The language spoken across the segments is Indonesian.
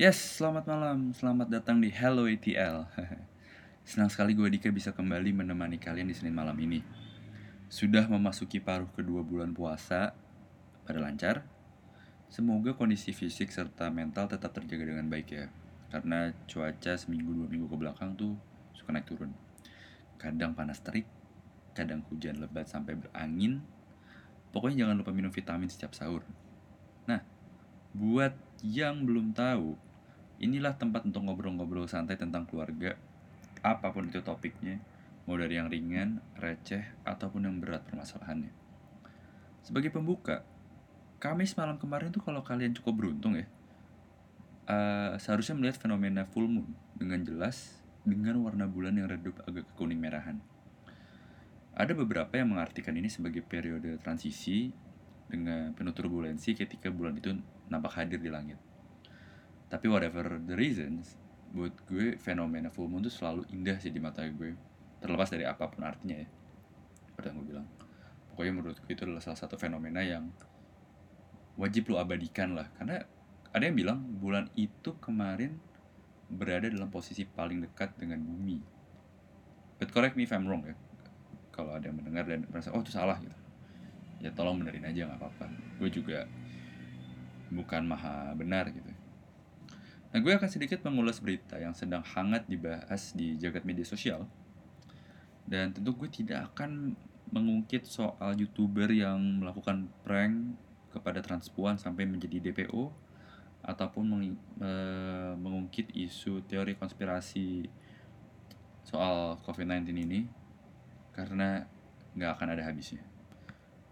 Yes, selamat malam. Selamat datang di Hello ATL. Senang sekali gue Dika bisa kembali menemani kalian di Senin malam ini. Sudah memasuki paruh kedua bulan puasa, pada lancar. Semoga kondisi fisik serta mental tetap terjaga dengan baik ya. Karena cuaca seminggu dua minggu ke belakang tuh suka naik turun. Kadang panas terik, kadang hujan lebat sampai berangin. Pokoknya jangan lupa minum vitamin setiap sahur. Nah, buat yang belum tahu, inilah tempat untuk ngobrol-ngobrol santai tentang keluarga, apa pun itu topiknya, mau dari yang ringan, receh, ataupun yang berat permasalahannya. Sebagai pembuka, Kamis malam kemarin tuh kalau kalian cukup beruntung ya, uh, seharusnya melihat fenomena full moon dengan jelas dengan warna bulan yang redup agak ke kuning merahan. Ada beberapa yang mengartikan ini sebagai periode transisi dengan penuh turbulensi ketika bulan itu nampak hadir di langit. Tapi whatever the reasons, buat gue fenomena full moon itu selalu indah sih di mata gue. Terlepas dari apa pun artinya ya. Seperti yang gue bilang. Pokoknya menurut gue itu adalah salah satu fenomena yang wajib lo abadikan lah. Karena ada yang bilang bulan itu kemarin berada dalam posisi paling dekat dengan bumi. But correct me if I'm wrong ya. Kalau ada yang mendengar dan merasa, oh itu salah gitu. Ya tolong benerin aja nggak apa-apa. Gue juga bukan maha benar gitu. Nah gue akan sedikit mengulas berita yang sedang hangat dibahas di jagat media sosial. Dan tentu gue tidak akan mengungkit soal youtuber yang melakukan prank kepada transpuan sampai menjadi DPO ataupun meng, e, mengungkit isu teori konspirasi soal COVID-19 ini karena nggak akan ada habisnya.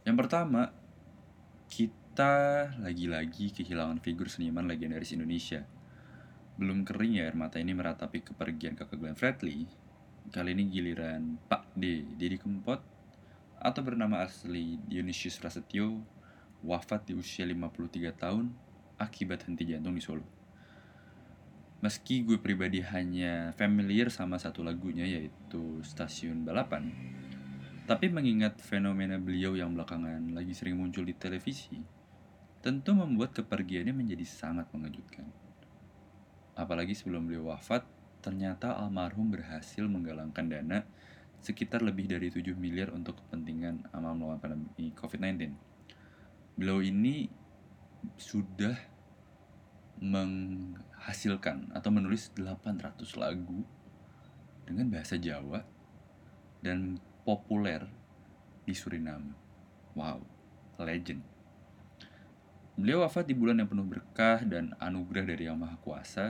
Yang pertama, kita lagi-lagi kehilangan figur seniman legendaris Indonesia. Belum kering ya air mata ini meratapi kepergian kakak Glenn Fredly. Kali ini giliran Pak D, Didi Kempot, atau bernama asli Dionysius Prasetyo wafat di usia 53 tahun akibat henti jantung di Solo. Meski gue pribadi hanya familiar sama satu lagunya yaitu Stasiun Balapan, tapi mengingat fenomena beliau yang belakangan lagi sering muncul di televisi, tentu membuat kepergiannya menjadi sangat mengejutkan. Apalagi sebelum beliau wafat, ternyata almarhum berhasil menggalangkan dana sekitar lebih dari 7 miliar untuk kepentingan amal melawan pandemi COVID-19 beliau ini sudah menghasilkan atau menulis 800 lagu dengan bahasa Jawa dan populer di Suriname. Wow, legend. Beliau wafat di bulan yang penuh berkah dan anugerah dari Yang Maha Kuasa.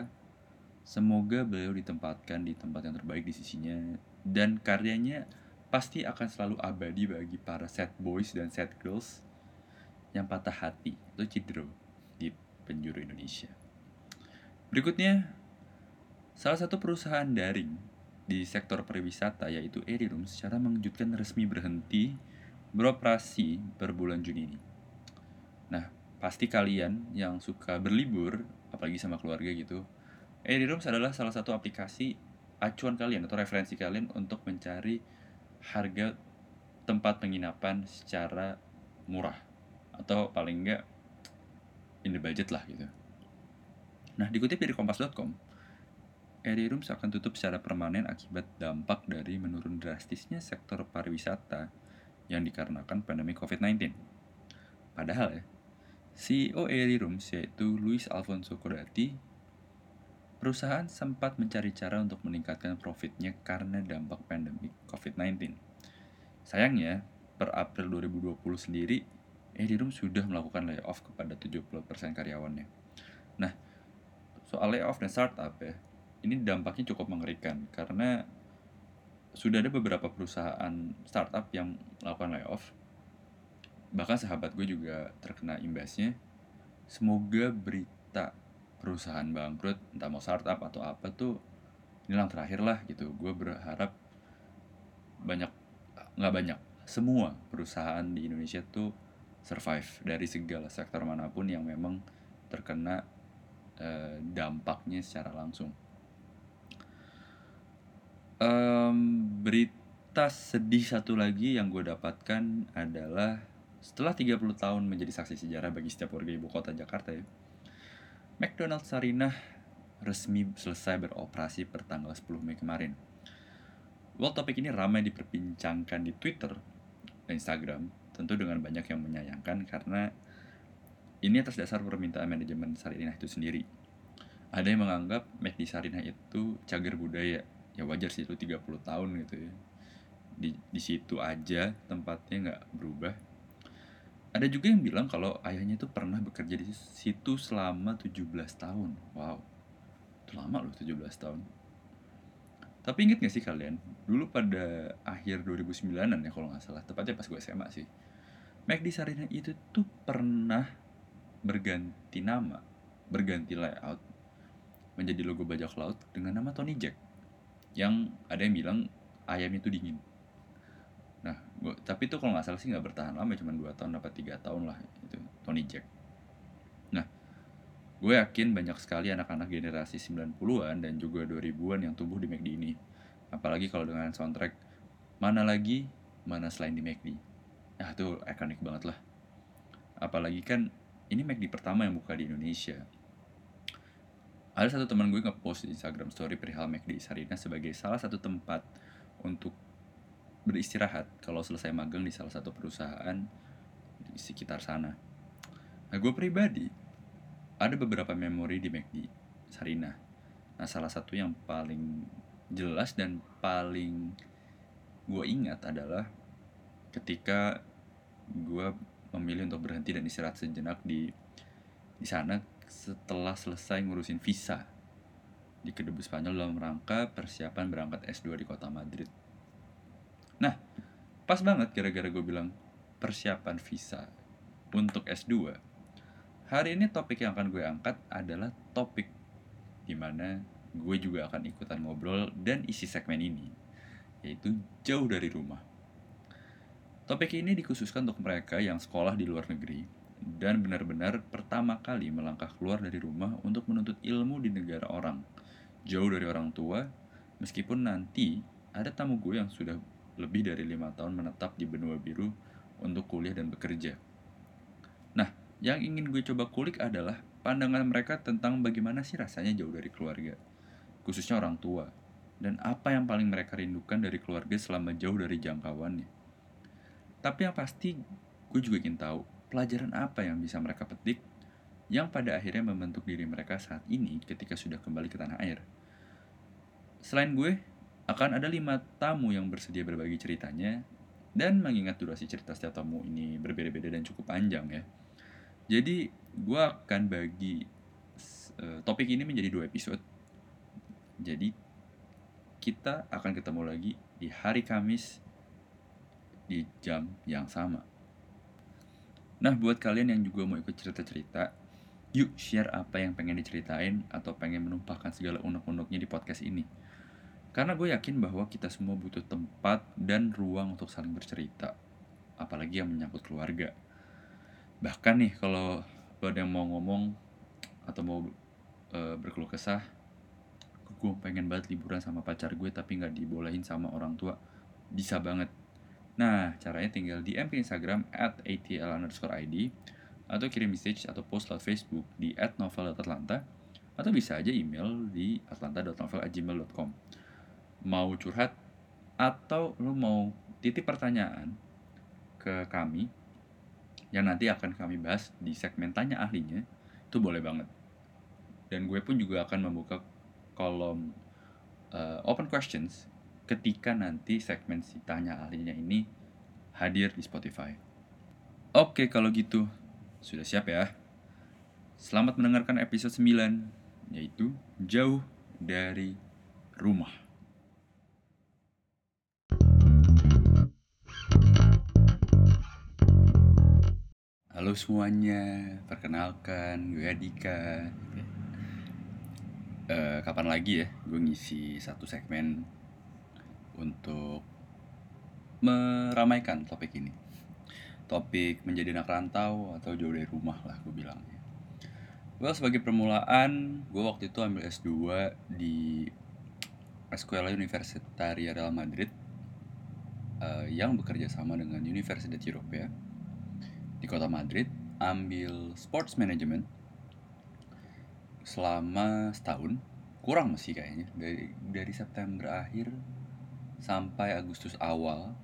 Semoga beliau ditempatkan di tempat yang terbaik di sisinya dan karyanya pasti akan selalu abadi bagi para sad boys dan sad girls yang patah hati atau cidro di penjuru Indonesia. Berikutnya, salah satu perusahaan daring di sektor pariwisata yaitu Erirum secara mengejutkan resmi berhenti beroperasi per bulan Juni ini. Nah, pasti kalian yang suka berlibur, apalagi sama keluarga gitu, Erirum adalah salah satu aplikasi acuan kalian atau referensi kalian untuk mencari harga tempat penginapan secara murah atau paling enggak in the budget lah gitu. Nah, dikutip dari kompas.com, Rooms akan tutup secara permanen akibat dampak dari menurun drastisnya sektor pariwisata yang dikarenakan pandemi COVID-19. Padahal ya, CEO Airy Rooms yaitu Luis Alfonso Kodati, perusahaan sempat mencari cara untuk meningkatkan profitnya karena dampak pandemi COVID-19. Sayangnya, per April 2020 sendiri, Edirum sudah melakukan layoff kepada 70% karyawannya. Nah, soal layoff dan startup ya, ini dampaknya cukup mengerikan karena sudah ada beberapa perusahaan startup yang melakukan layoff. Bahkan sahabat gue juga terkena imbasnya. Semoga berita perusahaan bangkrut, entah mau startup atau apa tuh, ini yang terakhir lah gitu. Gue berharap banyak, nggak banyak, semua perusahaan di Indonesia tuh survive dari segala sektor mana pun yang memang terkena uh, dampaknya secara langsung. Um, berita sedih satu lagi yang gue dapatkan adalah setelah 30 tahun menjadi saksi sejarah bagi setiap warga ibu kota Jakarta ya. McDonald Sarinah resmi selesai beroperasi per tanggal 10 Mei kemarin. Well, topik ini ramai diperbincangkan di Twitter dan Instagram, tentu dengan banyak yang menyayangkan karena ini atas dasar permintaan manajemen Sarinah itu sendiri. Ada yang menganggap McD Sarinah itu cagar budaya. Ya wajar sih itu 30 tahun gitu ya. Di, di situ aja tempatnya nggak berubah. Ada juga yang bilang kalau ayahnya itu pernah bekerja di situ selama 17 tahun. Wow, itu lama loh 17 tahun. Tapi inget gak sih kalian, dulu pada akhir 2009an ya kalau nggak salah, tepatnya pas gue SMA sih, McD Sarinah itu tuh pernah berganti nama, berganti layout menjadi logo bajak laut dengan nama Tony Jack. Yang ada yang bilang ayam itu dingin. Nah, gua, tapi itu kalau nggak salah sih nggak bertahan lama, cuma 2 tahun dapat tiga tahun lah itu Tony Jack. Nah, gue yakin banyak sekali anak-anak generasi 90-an dan juga 2000-an yang tumbuh di McD ini. Apalagi kalau dengan soundtrack Mana lagi, mana selain di McD. Nah, itu ikonik banget lah. Apalagi kan ini McD pertama yang buka di Indonesia. Ada satu teman gue nge-post di Instagram story perihal McD Sarina sebagai salah satu tempat untuk beristirahat kalau selesai magang di salah satu perusahaan di sekitar sana. Nah, gue pribadi ada beberapa memori di McD Sarina. Nah, salah satu yang paling jelas dan paling gue ingat adalah ketika gue memilih untuk berhenti dan istirahat sejenak di di sana setelah selesai ngurusin visa di kedubes Spanyol dalam rangka persiapan berangkat S2 di kota Madrid. Nah, pas banget gara-gara gue bilang persiapan visa untuk S2. Hari ini topik yang akan gue angkat adalah topik di mana gue juga akan ikutan ngobrol dan isi segmen ini, yaitu jauh dari rumah. Topik ini dikhususkan untuk mereka yang sekolah di luar negeri dan benar-benar pertama kali melangkah keluar dari rumah untuk menuntut ilmu di negara orang, jauh dari orang tua, meskipun nanti ada tamu gue yang sudah lebih dari lima tahun menetap di benua biru untuk kuliah dan bekerja. Nah, yang ingin gue coba kulik adalah pandangan mereka tentang bagaimana sih rasanya jauh dari keluarga, khususnya orang tua, dan apa yang paling mereka rindukan dari keluarga selama jauh dari jangkauannya. Tapi yang pasti gue juga ingin tahu pelajaran apa yang bisa mereka petik yang pada akhirnya membentuk diri mereka saat ini ketika sudah kembali ke tanah air. Selain gue, akan ada lima tamu yang bersedia berbagi ceritanya dan mengingat durasi cerita setiap tamu ini berbeda-beda dan cukup panjang ya. Jadi gue akan bagi uh, topik ini menjadi dua episode. Jadi kita akan ketemu lagi di hari Kamis di jam yang sama. Nah, buat kalian yang juga mau ikut cerita-cerita, yuk share apa yang pengen diceritain atau pengen menumpahkan segala unek-uneknya di podcast ini. Karena gue yakin bahwa kita semua butuh tempat dan ruang untuk saling bercerita, apalagi yang menyangkut keluarga. Bahkan nih, kalau lo ada yang mau ngomong atau mau e, berkeluh kesah, gue pengen banget liburan sama pacar gue tapi nggak dibolehin sama orang tua, bisa banget. Nah, caranya tinggal DM ke Instagram at atl underscore id atau kirim message atau post lewat Facebook di at novel.atlanta atau bisa aja email di atlanta.novel.gmail.com Mau curhat atau lo mau titip pertanyaan ke kami yang nanti akan kami bahas di segmen tanya ahlinya itu boleh banget dan gue pun juga akan membuka kolom uh, open questions ketika nanti segmen si tanya ahlinya ini hadir di Spotify. Oke, kalau gitu sudah siap ya. Selamat mendengarkan episode 9 yaitu Jauh dari Rumah. Halo semuanya, perkenalkan gue Adika. Uh, kapan lagi ya gue ngisi satu segmen untuk meramaikan topik ini. Topik menjadi anak rantau atau jauh dari rumah lah gue bilangnya. Well, sebagai permulaan, gue waktu itu ambil S2 di Escuela Universitaria Real Madrid uh, yang bekerja sama dengan Universitas Eropa di kota Madrid, ambil Sports Management. selama setahun. Kurang masih kayaknya dari dari September akhir sampai Agustus awal.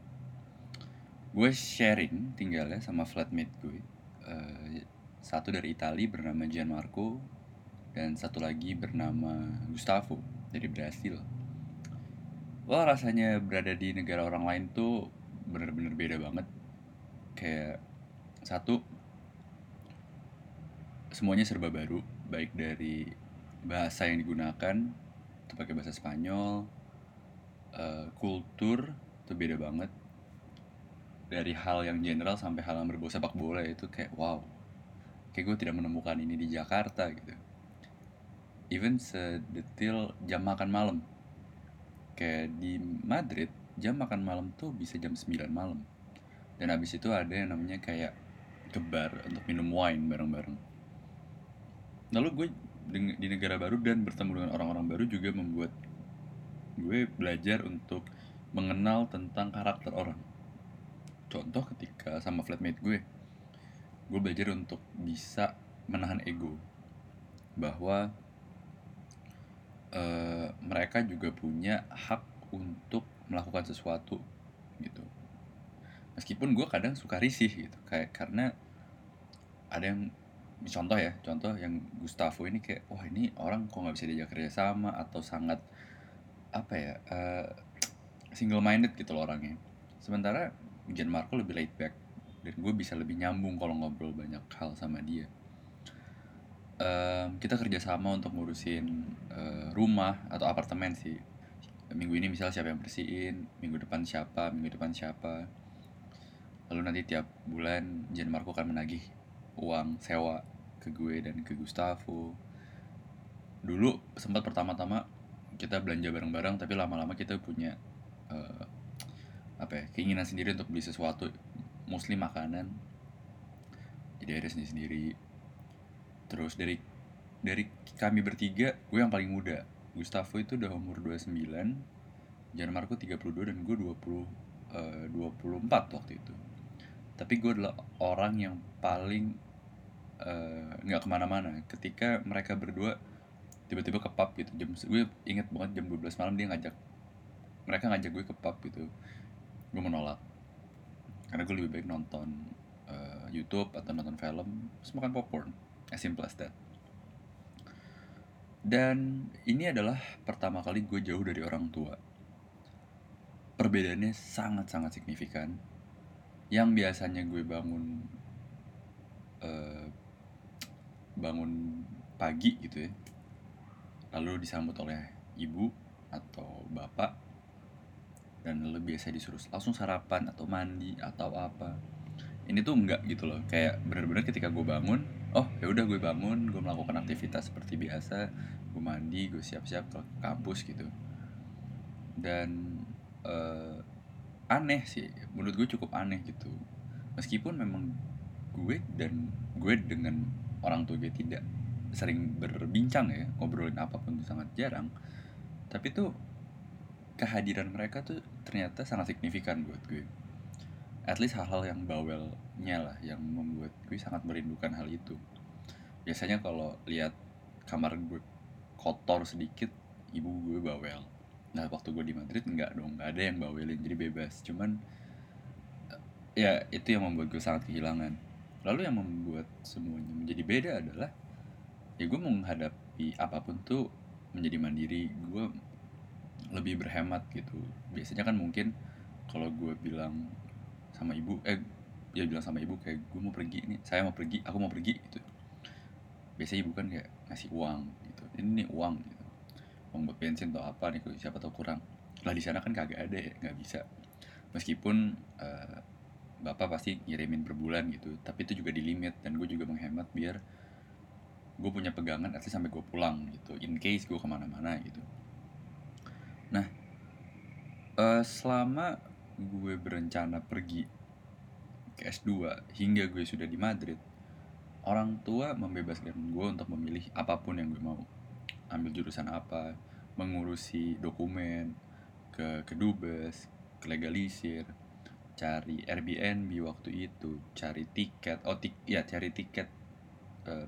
Gue sharing tinggalnya sama flatmate gue. Uh, satu dari Italia bernama Gianmarco dan satu lagi bernama Gustavo dari Brasil wah rasanya berada di negara orang lain tuh bener-bener beda banget. Kayak satu semuanya serba baru baik dari bahasa yang digunakan itu pakai bahasa Spanyol uh, kultur itu beda banget. Dari hal yang general sampai hal yang berbau sepak bola itu kayak wow kayak gue tidak menemukan ini di Jakarta gitu. Even sedetil jam makan malam. Kayak di Madrid jam makan malam tuh bisa jam 9 malam. Dan habis itu ada yang namanya kayak kebar untuk minum wine bareng-bareng. Lalu gue di negara baru dan bertemu dengan orang-orang baru juga membuat gue belajar untuk mengenal tentang karakter orang. Contoh ketika sama flatmate gue gue belajar untuk bisa menahan ego bahwa uh, mereka juga punya hak untuk melakukan sesuatu gitu. Meskipun gue kadang suka risih gitu kayak karena ada yang contoh ya contoh yang Gustavo ini kayak wah ini orang kok nggak bisa diajak kerja sama? Atau sangat apa ya uh, eh, single minded gitu loh orangnya. Sementara Gianmarco lebih laid back dan gue bisa lebih nyambung kalau ngobrol banyak hal sama dia. Um, kita kerjasama untuk ngurusin uh, rumah atau apartemen sih. Minggu ini misal siapa yang bersihin minggu depan siapa minggu depan siapa. Lalu nanti tiap bulan Jan Marco akan menagih uang sewa ke gue dan ke Gustavo. Dulu sempat pertama-tama kita belanja bareng-bareng tapi lama-lama kita punya uh, apa ya keinginan sendiri untuk beli sesuatu mostly makanan. Jadi ada sendiri-sendiri. Terus dari dari kami bertiga gue yang paling muda. Gustavo itu udah umur 29 Jan Marco 32 dan gue 20 uh, 24 waktu itu. Tapi gue adalah orang yang paling nggak uh, ke mana-mana ketika mereka berdua tiba-tiba ke pub gitu jam gue inget banget jam 12 malam dia ngajak mereka ngajak gue ke pub gitu gue menolak karena gue lebih baik nonton uh, YouTube atau nonton film terus makan popcorn As simple as that. Dan ini adalah pertama kali gue jauh dari orang tua. Perbedaannya sangat-sangat signifikan. Yang biasanya gue bangun uh, bangun pagi gitu ya. Lalu disambut oleh ibu atau bapak dan lalu biasa disuruh langsung sarapan atau mandi atau apa. Ini tuh enggak gitu loh kayak bener-bener ketika gue bangun oh ya udah gue bangun gue melakukan aktivitas seperti biasa gue mandi gue siap-siap ke kampus gitu. Dan uh, aneh sih menurut gue cukup aneh gitu. Meskipun memang gue dan gue dengan orang tua gue tidak sering berbincang ya ngobrolin apa pun itu sangat jarang. Tapi tuh kehadiran mereka tuh ternyata sangat signifikan buat gue. At least hal-hal yang bawelnya lah yang membuat gue sangat merindukan hal itu. Biasanya kalau lihat kamar gue kotor sedikit ibu gue bawel. Nah waktu gue di Madrid nggak dong nggak ada yang bawelin jadi bebas. Cuman ya itu yang membuat gue sangat kehilangan lalu yang membuat semuanya menjadi beda adalah ya gue menghadapi apa pun tuh menjadi mandiri gue lebih berhemat gitu. Biasanya kan mungkin kalau gue bilang sama ibu eh dia bilang sama ibu kayak gue mau pergi nih saya mau pergi aku mau pergi gitu. Biasanya ibu kan kayak ngasih uang gitu. Ini nih uang gitu. Uang buat bensin atau apa nih siapa tahu kurang. Lah di sana kan kagak ada ya nggak bisa. Meskipun uh, bapak pasti ngirimin per bulan gitu. Tapi itu juga di limit dan gue juga menghemat biar gue punya pegangan at sampai gue pulang gitu. In case gue ke mana-mana gitu. Nah uh, selama gue berencana pergi ke S2 hingga gue sudah di Madrid, orang tua membebaskan gue untuk memilih apa pun yang gue mau. Ambil jurusan apa, mengurusi dokumen, ke kedubes, ke legalisir, cari Airbnb waktu itu, cari tiket, oh tik, ya cari tiket uh,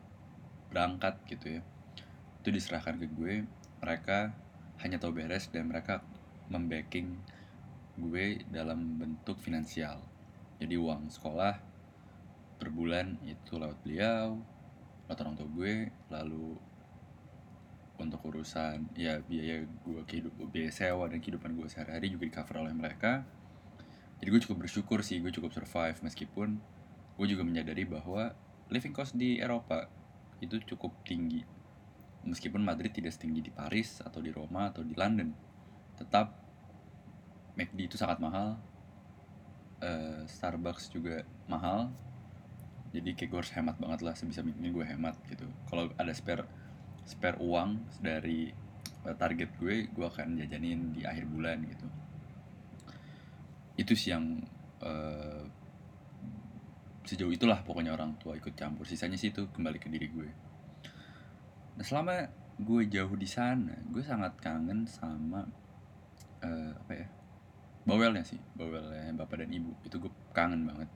berangkat gitu ya. itu diserahkan ke gue mereka hanya tahu beres dan mereka membacking gue dalam bentuk finansial jadi uang sekolah per bulan itu lewat beliau lewat orang tua gue lalu untuk urusan ya biaya gue kehidup biaya sewa dan kehidupan gue sehari-hari juga di cover oleh mereka jadi gue cukup bersyukur sih gue cukup survive meskipun gue juga menyadari bahwa living cost di Eropa itu cukup tinggi. Meskipun Madrid tidak setinggi di Paris atau di Roma atau di London tetap McD itu sangat mahal uh, Starbucks juga mahal. Jadi kayak gue harus hemat banget lah sebisa mungkin gue hemat gitu. Kalau ada spare spare uang dari uh, target gue gue akan jajanin di akhir bulan gitu itu sih yang uh, sejauh itulah pokoknya orang tua ikut campur. Sisanya sih itu kembali ke diri gue. Nah selama gue jauh di sana gue sangat kangen sama uh, apa ya bawelnya sih bawelnya bapak dan ibu. Itu gue kangen banget.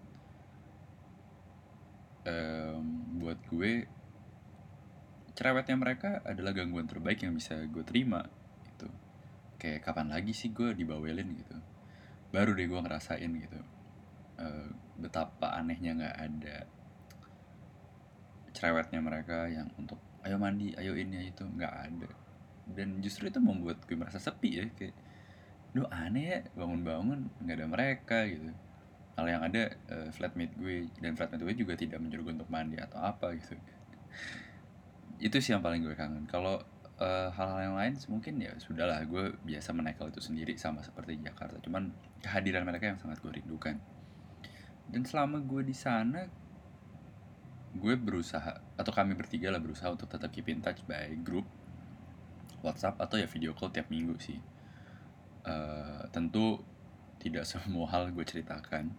Um, buat gue cerewetnya mereka adalah gangguan terbaik yang bisa gue terima gitu. Kayak kapan lagi sih gue dibawelin gitu baru deh gue ngerasain gitu. Uh, betapa anehnya nggak ada cerewetnya mereka yang untuk ayo mandi ayo ini itu. Nggak ada. Dan justru itu membuat gue merasa sepi ya kayak Duh aneh ya bangun-bangun nggak ada mereka gitu. Kalau yang ada uh, flatmate gue dan flatmate gue juga tidak menyuruh gue untuk mandi atau apa gitu. Itu sih yang paling gue kangen. Kalau uh, hal-hal yang lain mungkin ya sudahlah gue biasa menekel itu sendiri sama seperti Jakarta. Cuman kehadiran mereka yang sangat gue rindukan. Dan selama gue di sana gue berusaha atau kami bertiga lah berusaha untuk tetap keep in touch by grup WhatsApp atau ya video call tiap minggu sih. Uh, tentu tidak semua hal gue ceritakan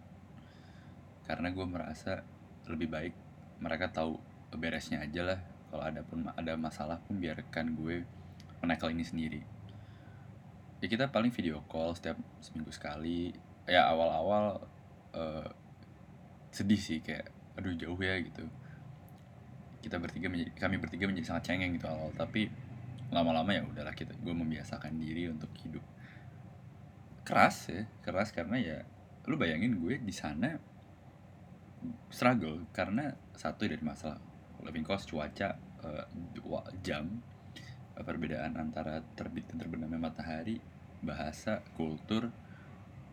karena gue merasa lebih baik mereka tahu beresnya aja lah kalau ada pun ada masalah pun biarkan gue menekel ini sendiri. Ya kita paling video call setiap seminggu sekali. Ya awal-awal uh, sedih sih kayak aduh jauh ya gitu. Kita bertiga menjadi kami bertiga menjadi sangat cengeng gitu awal tapi lama-lama ya udahlah kita gue membiasakan diri untuk hidup. Keras ya keras karena ya lu bayangin gue di sana struggle karena satu dari masalah living cost cuaca uh, jam. Perbedaan antara terbit dan terbenamnya matahari bahasa kultur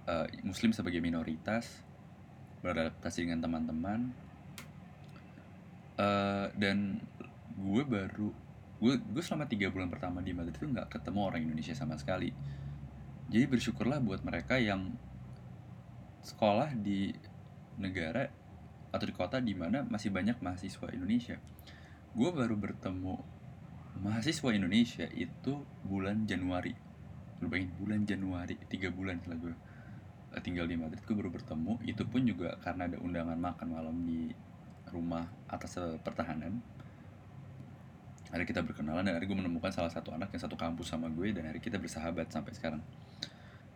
uh, muslim sebagai minoritas beradaptasi dengan teman-teman. Uh, dan gue baru gue gue selama tiga bulan pertama di Madrid itu nggak ketemu orang Indonesia sama sekali. Jadi bersyukurlah buat mereka yang sekolah di negara atau di kota di mana masih banyak mahasiswa Indonesia. Gue baru bertemu mahasiswa Indonesia itu bulan Januari. Lu bayangin bulan Januari, tiga bulan setelah gue eh, tinggal di Madrid, gue baru bertemu. Itu pun juga karena ada undangan makan malam di rumah atas pertahanan. Hari kita berkenalan dan hari gue menemukan salah satu anak yang satu kampus sama gue dan hari kita bersahabat sampai sekarang.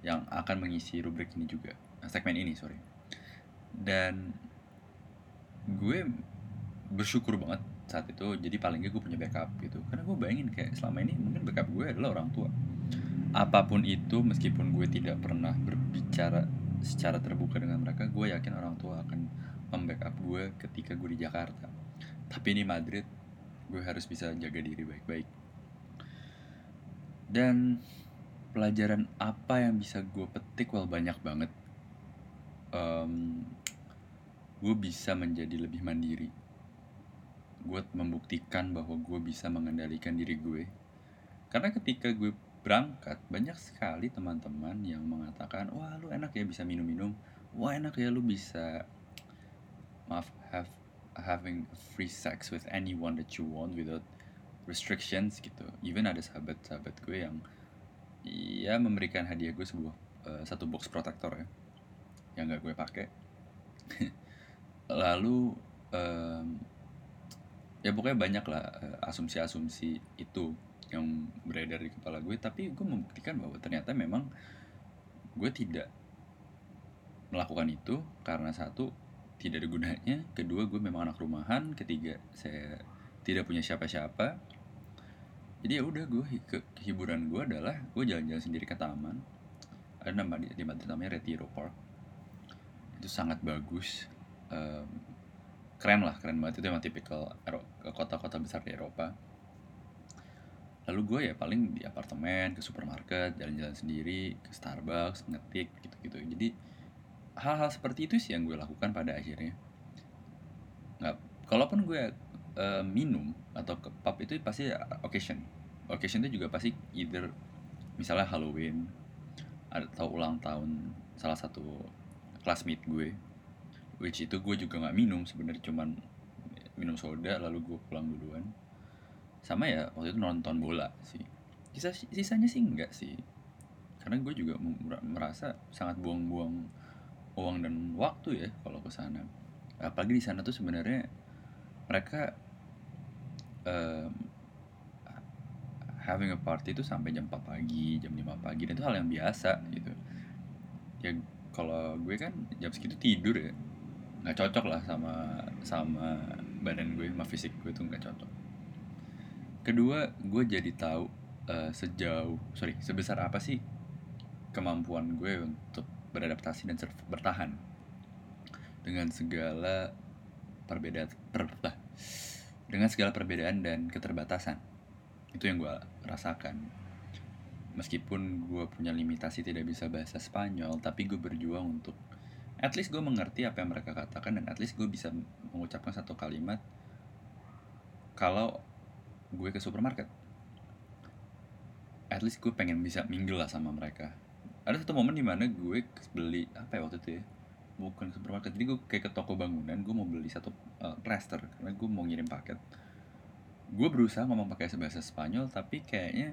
Yang akan mengisi rubrik ini juga, segmen ini sorry. Dan gue bersyukur banget saat itu jadi paling gak gue punya backup gitu. Karena gue bayangin kayak selama ini mungkin backup gue adalah orang tua. Apa pun itu meskipun gue tidak pernah berbicara secara terbuka dengan mereka gue yakin orang tua akan membackup gue ketika gue di Jakarta. Tapi ini Madrid gue harus bisa jaga diri baik-baik. Dan pelajaran apa yang bisa gue petik? Well banyak banget. Um, gue bisa menjadi lebih mandiri. Gue membuktikan bahwa gue bisa mengendalikan diri gue. Karena ketika gue berangkat banyak sekali teman-teman yang mengatakan wah lu enak ya bisa minum-minum. Wah enak ya lu bisa maaf have having free sex with anyone that you want without restrictions gitu. Even ada sahabat-sahabat gue yang ya memberikan hadiah gue sebuah uh, satu box protector ya yang gak gue pakai lalu um, ya pokoknya banyak lah eh, asumsi-asumsi itu yang beredar di kepala gue. Tapi gue membuktikan bahwa ternyata memang gue tidak melakukan itu karena satu tidak ada gunanya. Kedua gue memang anak rumahan. Ketiga saya tidak punya siapa-siapa. Jadi ya udah gue ke hiburan gue adalah gue jalan-jalan sendiri ke taman. Ada nama di, di Madrid namanya Retiro Park. Itu sangat bagus um, keren lah keren banget. Itu emang tipikal kota-kota besar di Eropa. Lalu gue ya paling di apartemen ke supermarket jalan-jalan sendiri ke Starbucks ngetik gitu-gitu. Jadi hal-hal seperti itu sih yang gue lakukan pada akhirnya. Nggak kalaupun gue uh, minum atau ke pub itu pasti occasion. Occasion itu juga pasti either misalnya Halloween atau ulang tahun salah satu classmate gue which itu gue juga nggak minum sebenarnya cuman minum soda lalu gue pulang duluan. Sama ya waktu itu nonton bola sih. Sisa, sisanya sih enggak sih. Karena gue juga merasa sangat buang-buang uang dan waktu ya kalau ke sana. Apalagi di sana tuh sebenarnya mereka um, having a party itu sampai jam 4 pagi jam 5 pagi dan itu hal yang biasa gitu. Ya kalau gue kan jam segitu tidur ya nggak cocok lah sama sama badan gue sama fisik gue tuh nggak cocok. Kedua gue jadi tahu uh, sejauh sorry sebesar apa sih kemampuan gue untuk beradaptasi dan bertahan. Dengan segala perbedaan per, dengan segala perbedaan dan keterbatasan. Itu yang gue rasakan. Meskipun gue punya limitasi tidak bisa bahasa Spanyol tapi gue berjuang untuk at least gue mengerti apa yang mereka katakan dan at least gue bisa mengucapkan satu kalimat kalau gue ke supermarket. At least gue pengen bisa mingle lah sama mereka. Ada satu momen di mana gue beli apa ya waktu itu ya? Bukan ke supermarket jadi gue kayak ke toko bangunan gue mau beli satu uh, plaster karena gue mau ngirim paket. Gue berusaha ngomong pakai bahasa Spanyol tapi kayaknya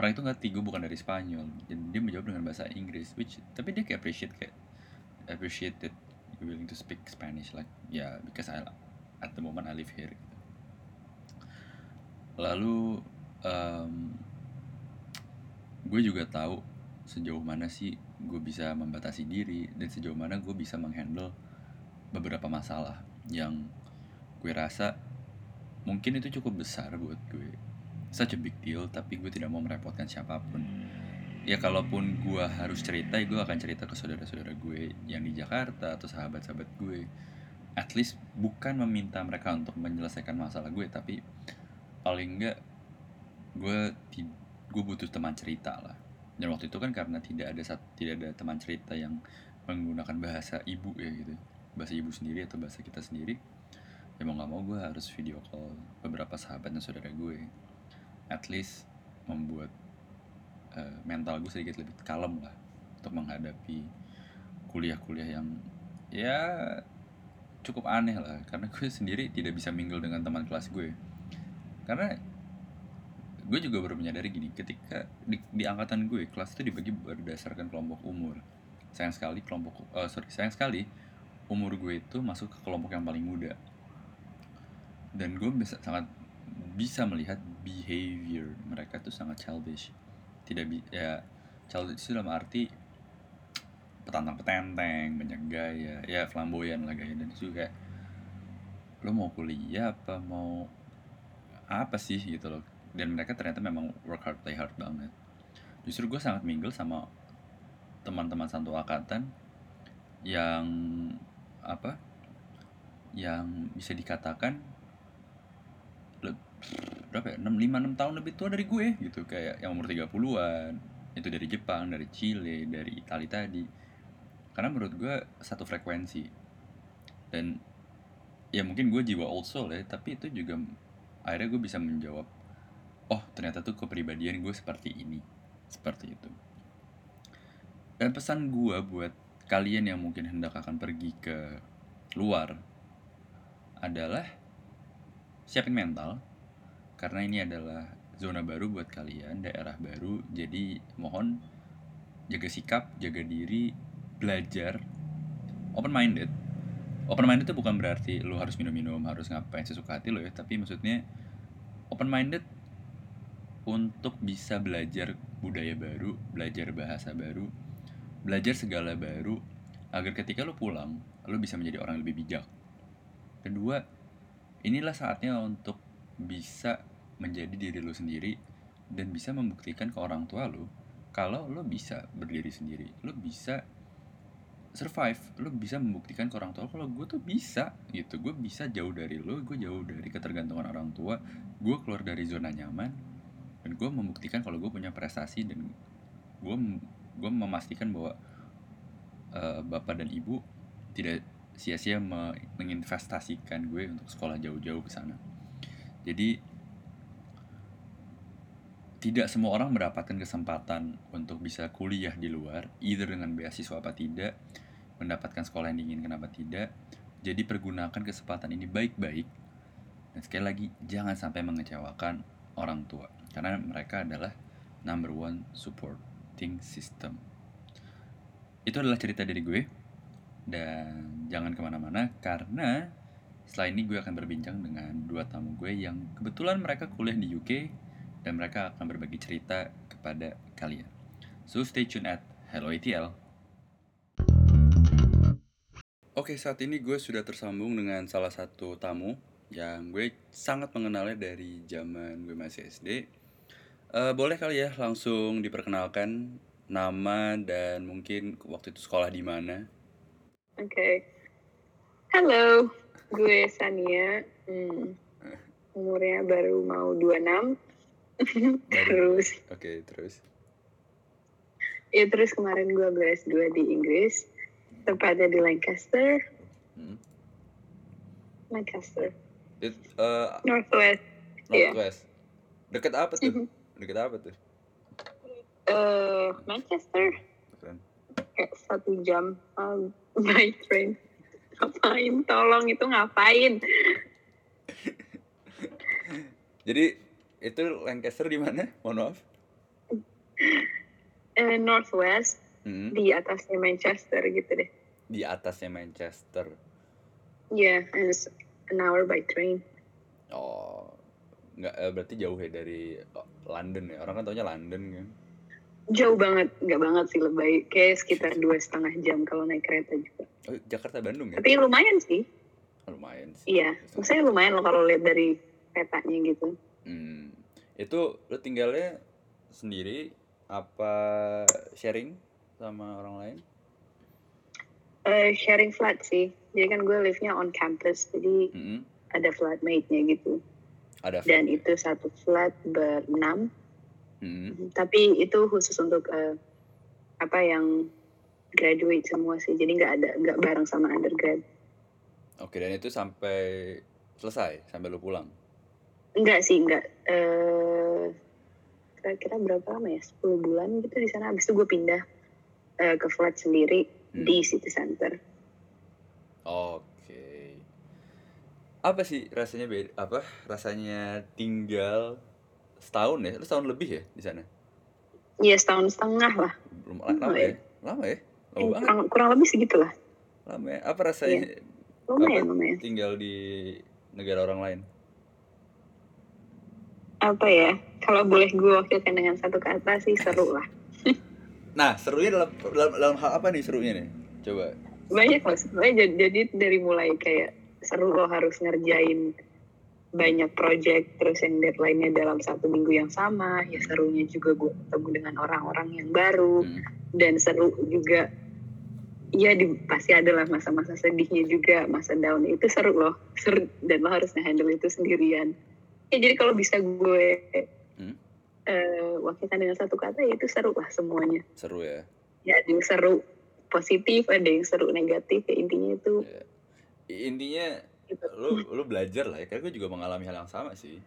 orang itu ngerti gue bukan dari Spanyol. Jadi dia menjawab dengan bahasa Inggris which tapi dia kayak appreciate kayak appreciate that you willing to speak Spanish like yeah because I at the moment I live here. Lalu um, gue juga tahu sejauh mana sih gue bisa membatasi diri dan sejauh mana gue bisa menghandle beberapa masalah yang gue rasa mungkin itu cukup besar buat gue. Such a big deal tapi gue tidak mau merepotkan siapa pun ya kalaupun gue harus cerita gue akan cerita ke saudara-saudara gue yang di Jakarta atau sahabat-sahabat gue. At least bukan meminta mereka untuk menyelesaikan masalah gue tapi paling enggak gue gue butuh teman cerita lah. Dan waktu itu kan karena tidak ada tidak ada teman cerita yang menggunakan bahasa ibu ya gitu. Bahasa ibu sendiri atau bahasa kita sendiri. Ya mau nggak mau gue harus video call beberapa sahabat dan saudara gue. At least membuat uh, mental gue sedikit lebih kalem lah untuk menghadapi kuliah-kuliah yang ya cukup aneh lah. Karena gue sendiri tidak bisa mingle dengan teman kelas gue karena gue juga baru menyadari gini ketika di, di angkatan gue kelas itu dibagi berdasarkan kelompok umur. Sayang sekali kelompok uh, sorry sayang sekali umur gue itu masuk ke kelompok yang paling muda. Dan gue bisa sangat bisa melihat behavior mereka tuh sangat childish tidak bi ya childish itu dalam arti petantang petenteng banyak gaya ya flamboyan lah gaya dan kayak lo mau kuliah apa mau apa sih gitu loh. Dan mereka ternyata memang work hard play hard banget. Justru gue sangat mingle sama teman-teman satu angkatan yang apa yang bisa dikatakan berapa ya? 6, 5, 6 tahun lebih tua dari gue gitu. Kayak yang umur 30-an itu dari Jepang, dari Chile, dari Italia tadi. Karena menurut gue satu frekuensi. Dan ya mungkin gue jiwa old soul ya tapi itu juga akhirnya gue bisa menjawab oh ternyata tuh kepribadian gue seperti ini. Seperti itu. Dan pesan gue buat kalian yang mungkin hendak akan pergi ke luar adalah siapin mental karena ini adalah zona baru buat kalian daerah baru jadi mohon jaga sikap jaga diri belajar open minded open minded itu bukan berarti lo harus minum-minum harus ngapain sesuka hati lo ya tapi maksudnya open minded untuk bisa belajar budaya baru belajar bahasa baru belajar segala baru agar ketika lo pulang lo bisa menjadi orang lebih bijak. Kedua inilah saatnya untuk bisa menjadi diri lu sendiri dan bisa membuktikan ke orang tua lu kalau lo bisa berdiri sendiri lo bisa survive lo bisa membuktikan ke orang tua kalau gue tuh bisa gitu. Gue bisa jauh dari lo gue jauh dari ketergantungan orang tua gue keluar dari zona nyaman dan gue membuktikan kalau gue punya prestasi dan gue gue memastikan bahwa uh, bapak dan ibu tidak sia-sia menginvestasikan gue untuk sekolah jauh-jauh ke sana jadi tidak semua orang mendapatkan kesempatan untuk bisa kuliah di luar, either dengan beasiswa apa tidak, mendapatkan sekolah yang diinginkan apa tidak. Jadi pergunakan kesempatan ini baik-baik. Dan sekali lagi, jangan sampai mengecewakan orang tua. Karena mereka adalah number one supporting system. Itu adalah cerita dari gue. Dan jangan ke mana-mana karena setelah ini gue akan berbincang dengan dua tamu gue yang kebetulan mereka kuliah di UK dan mereka akan berbagi cerita kepada kalian. So stay tune at Hello ATL. Oke, saat ini gue sudah tersambung dengan salah satu tamu yang gue sangat mengenalnya dari zaman gue masih SD. Uh, eh, boleh kali ya langsung diperkenalkan nama dan mungkin waktu itu sekolah di mana? Oke. Okay. Halo, gue Sania. Hmm, umurnya baru mau 26 terus. Oke okay, terus. Ya terus kemarin gue belajar S2 di Inggris. Tepatnya di Lancaster. Hmm. Lancaster. It, uh, Northwest. Northwest. Yeah. deket apa tuh? Mm-hmm. deket apa tuh? Uh, Manchester. Keren. kayak satu jam um, by train ngapain tolong itu ngapain jadi itu Lancaster di mana? Mohon maaf. Uh, Northwest hmm. di atasnya Manchester gitu deh. Di atasnya Manchester. Iya, yeah, an hour by train. Oh, nggak eh, berarti jauh ya dari London ya? Orang kan taunya London kan? Jauh banget, nggak banget sih lebih kayak sekitar dua setengah jam kalau naik kereta juga. Oh, Jakarta Bandung ya? Tapi lumayan sih. Lumayan sih. Iya, maksudnya lumayan loh kalau lihat dari petanya gitu. Hmm. Itu lu tinggalnya sendiri apa sharing sama orang lain? Uh, sharing flat sih. Jadi kan gue live-nya on campus, jadi mm -hmm. ada flatmate-nya gitu. Ada flat Dan itu satu flat berenam. Mm -hmm. Tapi itu khusus untuk uh, apa yang graduate semua sih. Jadi nggak ada nggak bareng sama undergrad. Oke, dan itu sampai selesai, sampai lu pulang? Enggak sih, enggak. Uh, kira-kira berapa lama ya? 10 bulan gitu di sana. Habis itu gue pindah uh, ke flat sendiri hmm. di city center. Oke. Okay. Apa sih rasanya beda? Apa rasanya tinggal setahun ya? Lu setahun lebih ya di sana? Iya setahun setengah lah. Belum lama, lama ya? ya? Lama ya? Lama eh, kurang, kurang lebih segitulah. Lama ya? Apa rasanya? Iya. Lumayan, apa lumayan. Tinggal di negara orang lain? apa ya kalau boleh gue wakilkan dengan satu kata sih seru lah nah serunya dalam, dalam dalam hal apa nih serunya nih coba banyak sebenarnya jadi, jadi dari mulai kayak seru lo harus ngerjain banyak project terus yang deadline-nya dalam satu minggu yang sama ya serunya juga gue ketemu dengan orang-orang yang baru hmm. dan seru juga ya di, pasti adalah masa-masa sedihnya juga masa down itu seru loh seru dan lo harus ngehandle itu sendirian ya jadi kalau bisa gue hmm? uh, wakilkan dengan satu kata ya itu seru lah semuanya seru ya ya ada yang seru positif ada yang seru negatif ya intinya itu ya. intinya gitu. lu lu belajar lah ya. Karena gue juga mengalami hal yang sama sih.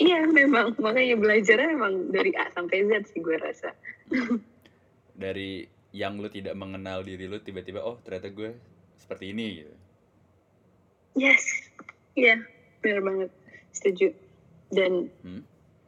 Iya memang. Makanya belajarnya memang dari A sampai Z sih gue rasa. Dari yang lu tidak mengenal diri lu tiba-tiba oh ternyata gue seperti ini gitu. Yes. Iya yeah, benar banget. Setuju. Dan hmm?